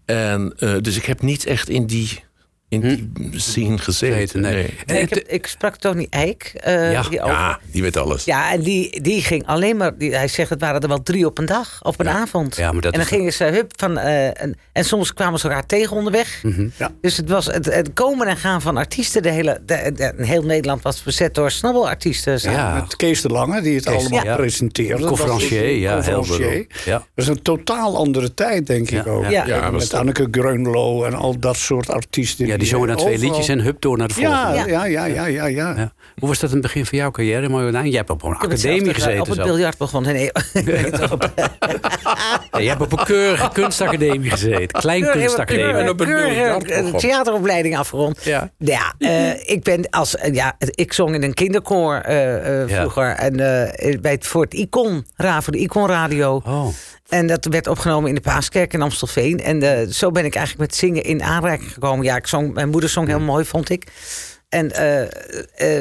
En eh, dus ik heb niet echt in die, in die scene gezeten. Nee. nee. Nee, ik, heb, ik sprak Tony Eijk eh, Ja, hierover. Ja, die weet alles. Ja, en die, die ging alleen maar. Die, hij zegt het waren er wel drie op een dag, op een avond. Ja, maar dat en dan gingen ze hup van. eh, en, en soms kwamen ze elkaar tegen onderweg. Ja. Dus het was het, het komen en gaan van artiesten. De hele, de, de- heel Nederland was bezet door snabbelartiesten. Ja. Met Kees de Lange, die het Kees, allemaal ja. presenteerde. Conferencier, ja, heel conferencier. Ja. Dat is een totaal andere tijd, denk ik ook. ja. Ja. Ja, was met Anneke Greunlo en al dat soort artiesten. Die zongen dan twee overal- liedjes en hup door naar de volgende. Ja, Ja. ja, ja, ja, ja. Hoe was dat in het begin van jouw carrière, Marjolein? Jij hebt op een academie gezeten. Op het biljart begonnen. Nee, jij hebt op een keurige kunstacademie gezeten. Klein kunstacademie. En op het biljart begonnen. een theateropleiding afgerond. Ja. Ja, eh, ik ben als ja, ik zong in een kinderkoor eh, eh, Ja. vroeger en eh, bij het voor het Icon, voor de Icon Radio. Oh. En dat werd opgenomen in de Paaskerk in Amstelveen. En eh, zo ben ik eigenlijk met zingen in aanraking gekomen. Ja, ik zong, mijn moeder zong heel mooi, vond ik. En eh,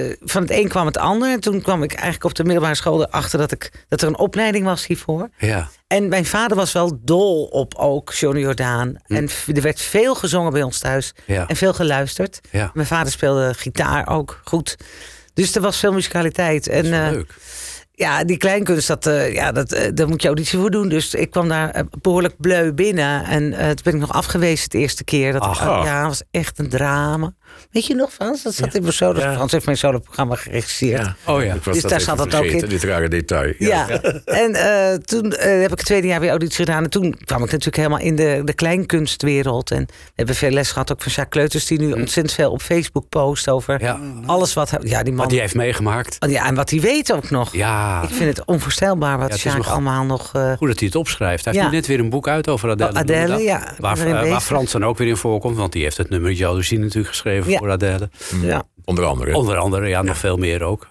eh, van het een kwam het ander. En toen kwam ik eigenlijk op de middelbare school erachter dat, ik, dat er een opleiding was hiervoor. Ja. En mijn vader was wel dol op ook Johnny Jordaan. En er werd veel gezongen bij ons thuis. Ja. En veel geluisterd. Ja. Mijn vader speelde gitaar ook goed. Dus er was veel musicaliteit. En, Leuk. Ja, die kleinkunst, dat, eh, ja, dat, eh, daar moet je auditie voor doen. Dus ik kwam daar eh, behoorlijk bleu binnen. En toen ben ik nog afgewezen de eerste keer. Dat, Ach. ja, was echt een drama. Weet je nog, Frans? Dat zat in mijn solo. Ja. Frans heeft mijn solo-programma geregisseerd. Ja. Oh ja. Ik was Dus dat daar zat dat ook in. dit rare detail. Ja, en eh, toen eh, heb ik het tweede jaar weer auditie gedaan. En toen kwam ik natuurlijk helemaal in de, de kleinkunstwereld. En we hebben veel les gehad ook van Jacques Kleuters... die nu ontzettend veel op Facebook post over Hm. Ja. alles wat... hij- Ja, die man... Wat hij heeft meegemaakt. Ja, en wat hij weet ook nog. Ja. Ik vind het onvoorstelbaar wat Ja, nog- allemaal nog... eh, Goed dat hij het opschrijft. Hij heeft nu net weer een boek uit over Adele. Oh, Adele, ja. Waar. Frans dan ook weer in voorkomt. Want die heeft het nummer Jaloezie natuurlijk geschreven Ja. voor Adele. ja. Onder andere. Onder andere, ja, nog veel meer ook.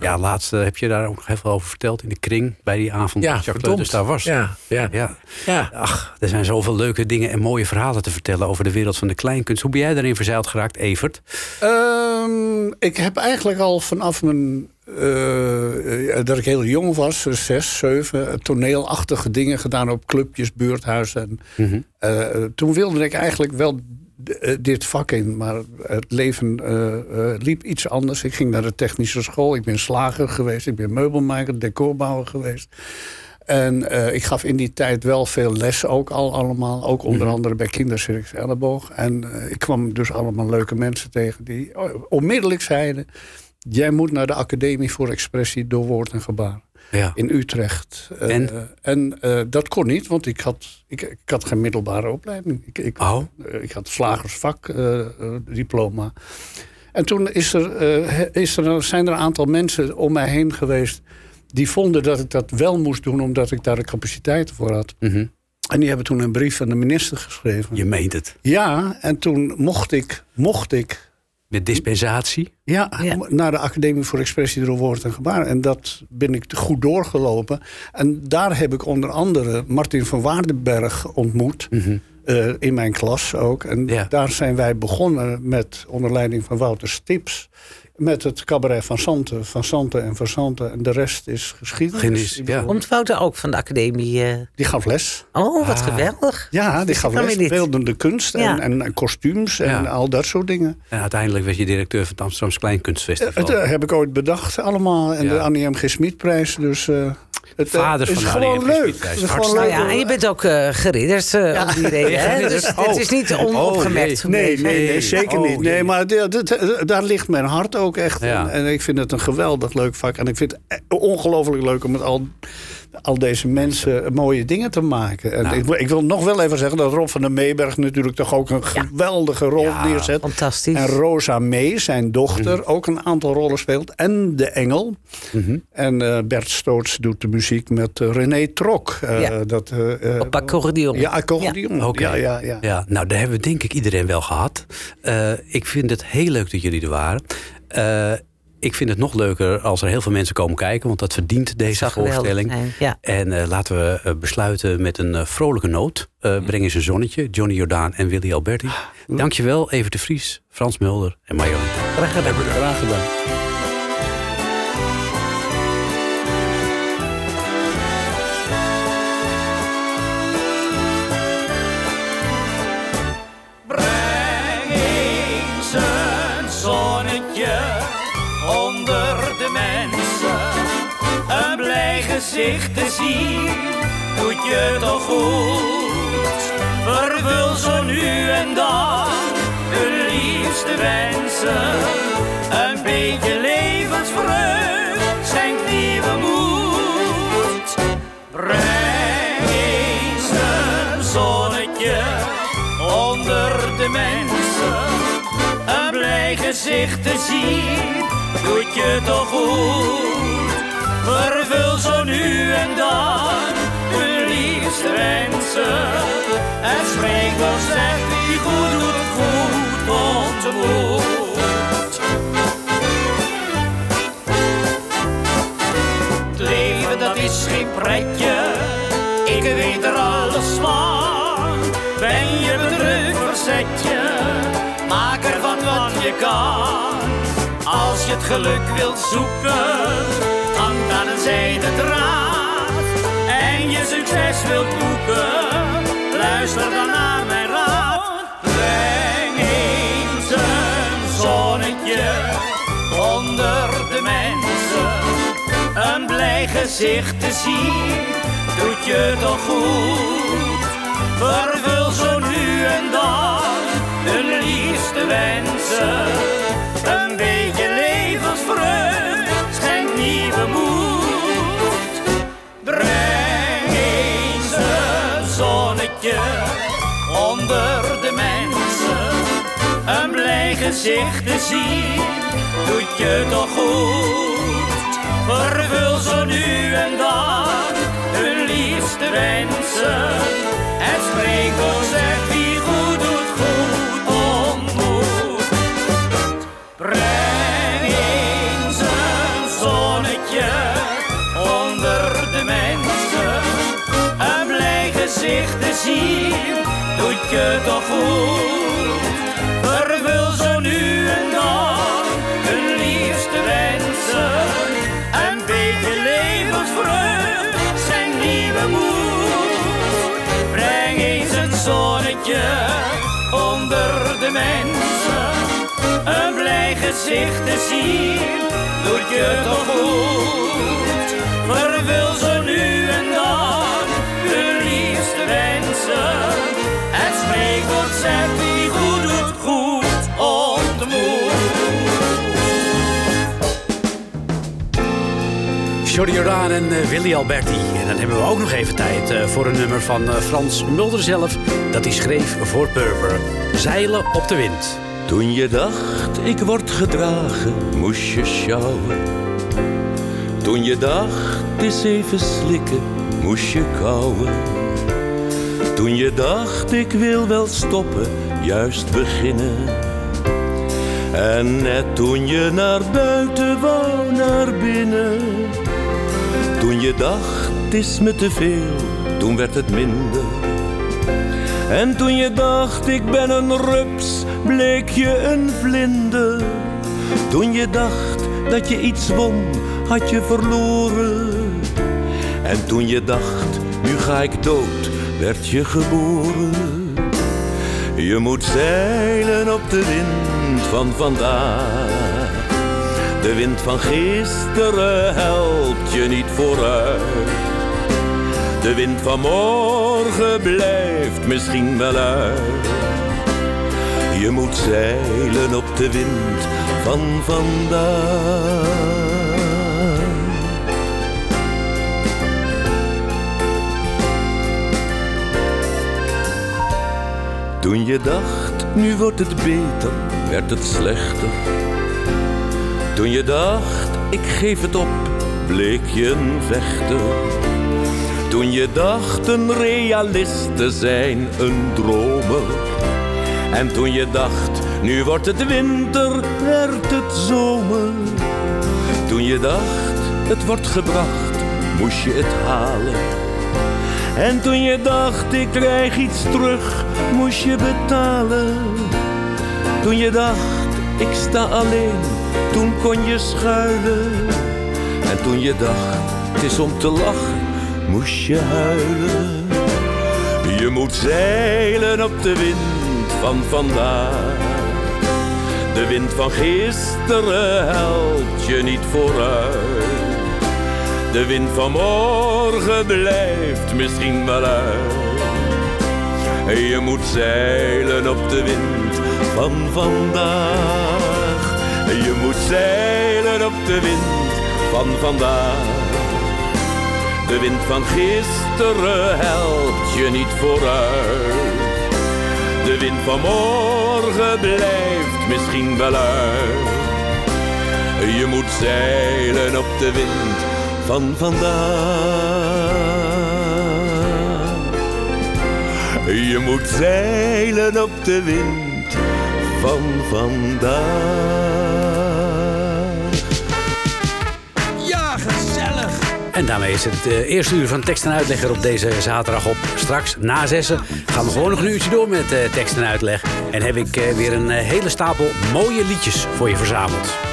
Ja, laatst heb je daar ook nog even over verteld in de kring. Bij die avond ja, dat Jacques verdomd. Kleuters daar was. Ja, ja. Ja. ja. Ach, er zijn zoveel leuke dingen en mooie verhalen te vertellen over de wereld van de kleinkunst. Hoe ben jij daarin verzeild geraakt, Evert? Ehm, ik heb eigenlijk al vanaf mijn, eh, eh, dat ik heel jong was, eh, zes, zeven, toneelachtige dingen gedaan op clubjes, buurthuizen. En, eh, toen wilde ik eigenlijk wel dit vak in, maar het leven eh, eh, liep iets anders. Ik ging naar de technische school, ik ben slager geweest, ik ben meubelmaker, decorbouwer geweest. En eh, ik gaf in die tijd wel veel les ook al allemaal. Ook onder andere bij Kindercircus Elleboog. En eh, ik kwam dus allemaal leuke mensen tegen die onmiddellijk zeiden... jij moet naar de Academie voor Expressie door Woord en Gebaar. Ja. in Utrecht. Eh, En? en eh, dat kon niet, want ik had, ik, ik had geen middelbare opleiding. Ik, ik, Oh. eh, ik had slagersvak eh, eh, diploma. En toen is er, is er, zijn er een aantal mensen om mij heen geweest... die vonden dat ik dat wel moest doen... omdat ik daar de capaciteiten voor had. Mhm. En die hebben toen een brief aan de minister geschreven. Je meent het. Ja, en toen mocht ik, mocht ik Met dispensatie. ja, naar de Academie voor Expressie door Woord en Gebaar. En dat ben ik goed doorgelopen. En daar heb ik onder andere Martin van Waardenberg ontmoet. eh, in mijn klas ook. En Ja. daar zijn wij begonnen met, onder leiding van Wouter Stips... met het cabaret van Santen, van Santen en van Santen. En de rest is geschiedenis. Ja. Komt Wouter ook van de academie? eh? Die gaf les. Oh, wat Ah. geweldig. Ja, die gaf les. Beeldende kunst en, Ja. en, en kostuums en Ja. al dat soort dingen. En uiteindelijk werd je directeur van het Amsterdamse Kleinkunstfestival. Dat heb ik ooit bedacht allemaal. En Ja. de Annie M. G. Smitprijs. Dus eh, het eh, Vader is van de gewoon leuk. Het is gewoon Hartstikke Nou leuk. ja, en je bent ook eh geridderd eh, om die reden. Hè? Dus het is niet onopgemerkt Oh, Nee, gebleven. nee, nee, Nee. zeker Oh, niet. Nee, maar dit- dit- daar ligt mijn hart ook echt Ja. in. En ik vind het een geweldig leuk vak. En ik vind het ongelooflijk leuk om met al, al deze mensen mooie dingen te maken. En Nou. ik, wil- ik wil nog wel even zeggen dat Rob van der Meeberg natuurlijk toch ook een geweldige rol Ja, neerzet. Fantastisch. En Rosa May, zijn dochter, Mhm. ook een aantal rollen speelt. En de Engel. En eh, Bert Stoots doet de muziek met eh, René Trok. Eh, Ja. dat, Op accordeon. Ja, accordeon. Ja, ja, ja. Ja, nou, daar hebben we denk ik iedereen wel gehad. Eh, ik vind het heel leuk dat jullie er waren. Ik vind het nog leuker als er heel veel mensen komen kijken, want dat verdient deze voorstelling. ja. En eh, laten we eh, besluiten met een eh, vrolijke noot. Eh Breng eens een zonnetje, Johnny Jordaan en Willy Alberti. Dankjewel, Evert de Vries, Frans Mulder en Marjolein. Graag gedaan. Graag gedaan. Blij gezicht te zien, doet je toch goed. Vervul zo nu en dan de liefste wensen. Een beetje levensvreugd schenkt nieuwe moed. Breng eens een zonnetje onder de mensen. Een blij gezicht te zien, doet je toch goed. Vervul zo nu en dan de liefste wensen. En spreek wel zegt wie goed doet, goed ontmoet. Het leven dat is geen pretje, ik weet er alles van. Ben je bedrukt, verzet je, maak ervan wat je kan. Als je het geluk wilt zoeken, hang aan een zijden draad. En je succes wilt boeken, luister dan naar mijn raad. Breng eens een zonnetje onder de mensen. Een blij gezicht te zien, doet je toch goed. Vervul zo nu en dan de liefste wensen. Nieuwe moed. Breng eens een zonnetje onder de mensen. Een blij gezicht te zien, doet je toch goed. Vervul zo nu je toch goed. Vervul zo nu en dan de liefste wensen. Een beetje levensvreugd, zijn nieuwe moed. Breng eens een zonnetje onder de mensen. Een blij gezicht te zien, doet je toch goed. Vervul zo Johnny Jordaan en eh, Willy Alberti. En dan hebben we ook nog even tijd eh, voor een nummer van eh, Frans Mulder zelf. Dat hij schreef voor Purper. Zeilen op de wind. Toen je dacht, ik word gedragen, moest je sjouwen. Toen je dacht, eens even slikken, moest je kauwen. Toen je dacht, ik wil wel stoppen, juist beginnen. En net toen je naar buiten wou, naar binnen. Toen je dacht, het is me te veel, toen werd het minder. En toen je dacht, ik ben een rups, bleek je een vlinder. Toen je dacht dat je iets won, had je verloren. En toen je dacht, nu ga ik dood, werd je geboren. Je moet zeilen op de wind van vandaag. De wind van gisteren helpt je niet vooruit. De wind van morgen blijft misschien wel uit. Je moet zeilen op de wind van vandaag. Toen je dacht, nu wordt het beter, werd het slechter. Toen je dacht, ik geef het op, bleek je een vechter. Toen je dacht een realist te zijn, een dromer. En toen je dacht, nu wordt het winter, werd het zomer. Toen je dacht, het wordt gebracht, moest je het halen. En toen je dacht, ik krijg iets terug, moest je betalen. Toen je dacht, ik sta alleen, toen kon je schuilen. En toen je dacht, het is om te lachen, moest je huilen. Je moet zeilen op de wind van vandaag. De wind van gisteren helpt je niet vooruit. De wind van morgen blijft misschien wel uit. Je moet zeilen op de wind van vandaag. Je moet zeilen op de wind van vandaag. De wind van gisteren helpt je niet vooruit. De wind van morgen blijft misschien wel uit. Je moet zeilen op de wind van vandaag. Je moet zeilen op de wind van vandaag. Ja, gezellig! En daarmee is het eh, eerste uur van tekst en uitleg er op deze zaterdag op. Straks na zessen gaan we gewoon nog een uurtje door met eh, tekst en uitleg. En heb ik eh, weer een hele stapel mooie liedjes voor je verzameld.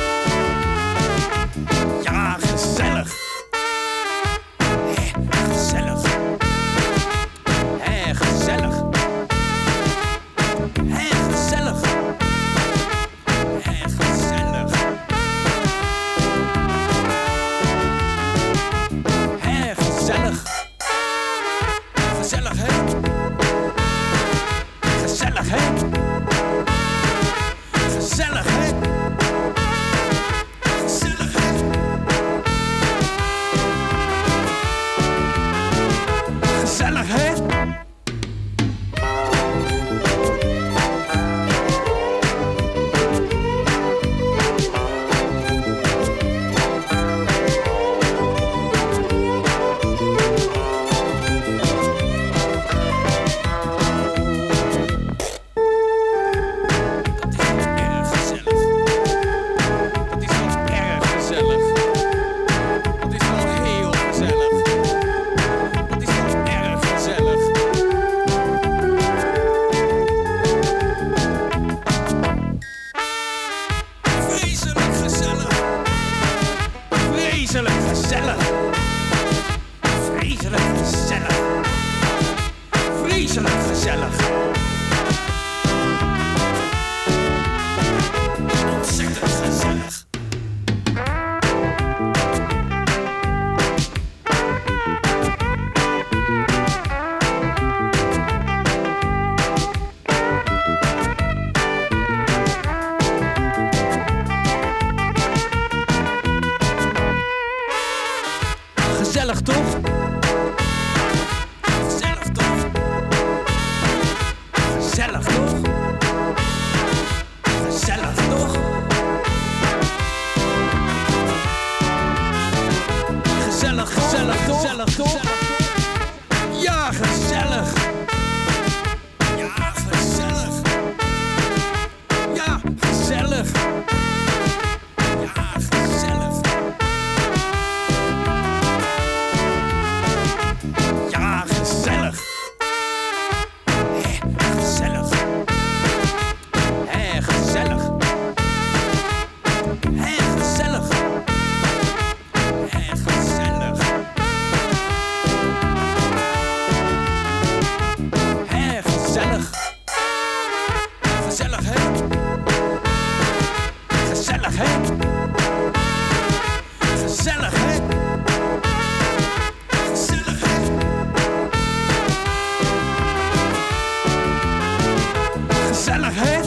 gezelligheid.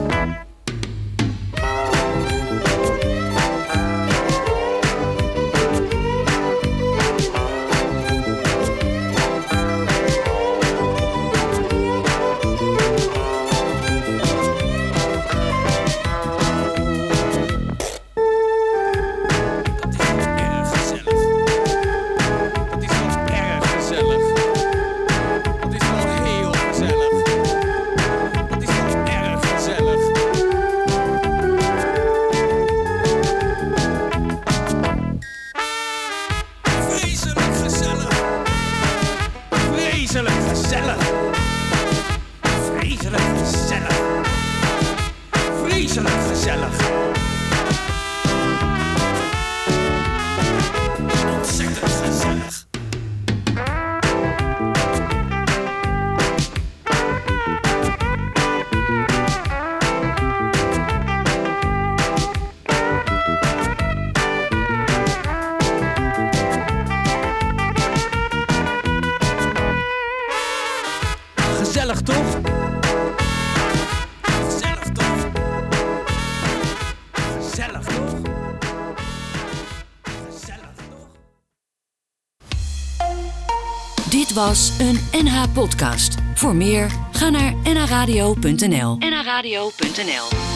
was een NH-podcast. Voor meer, ga naar nhradio.nl. nhradio.nl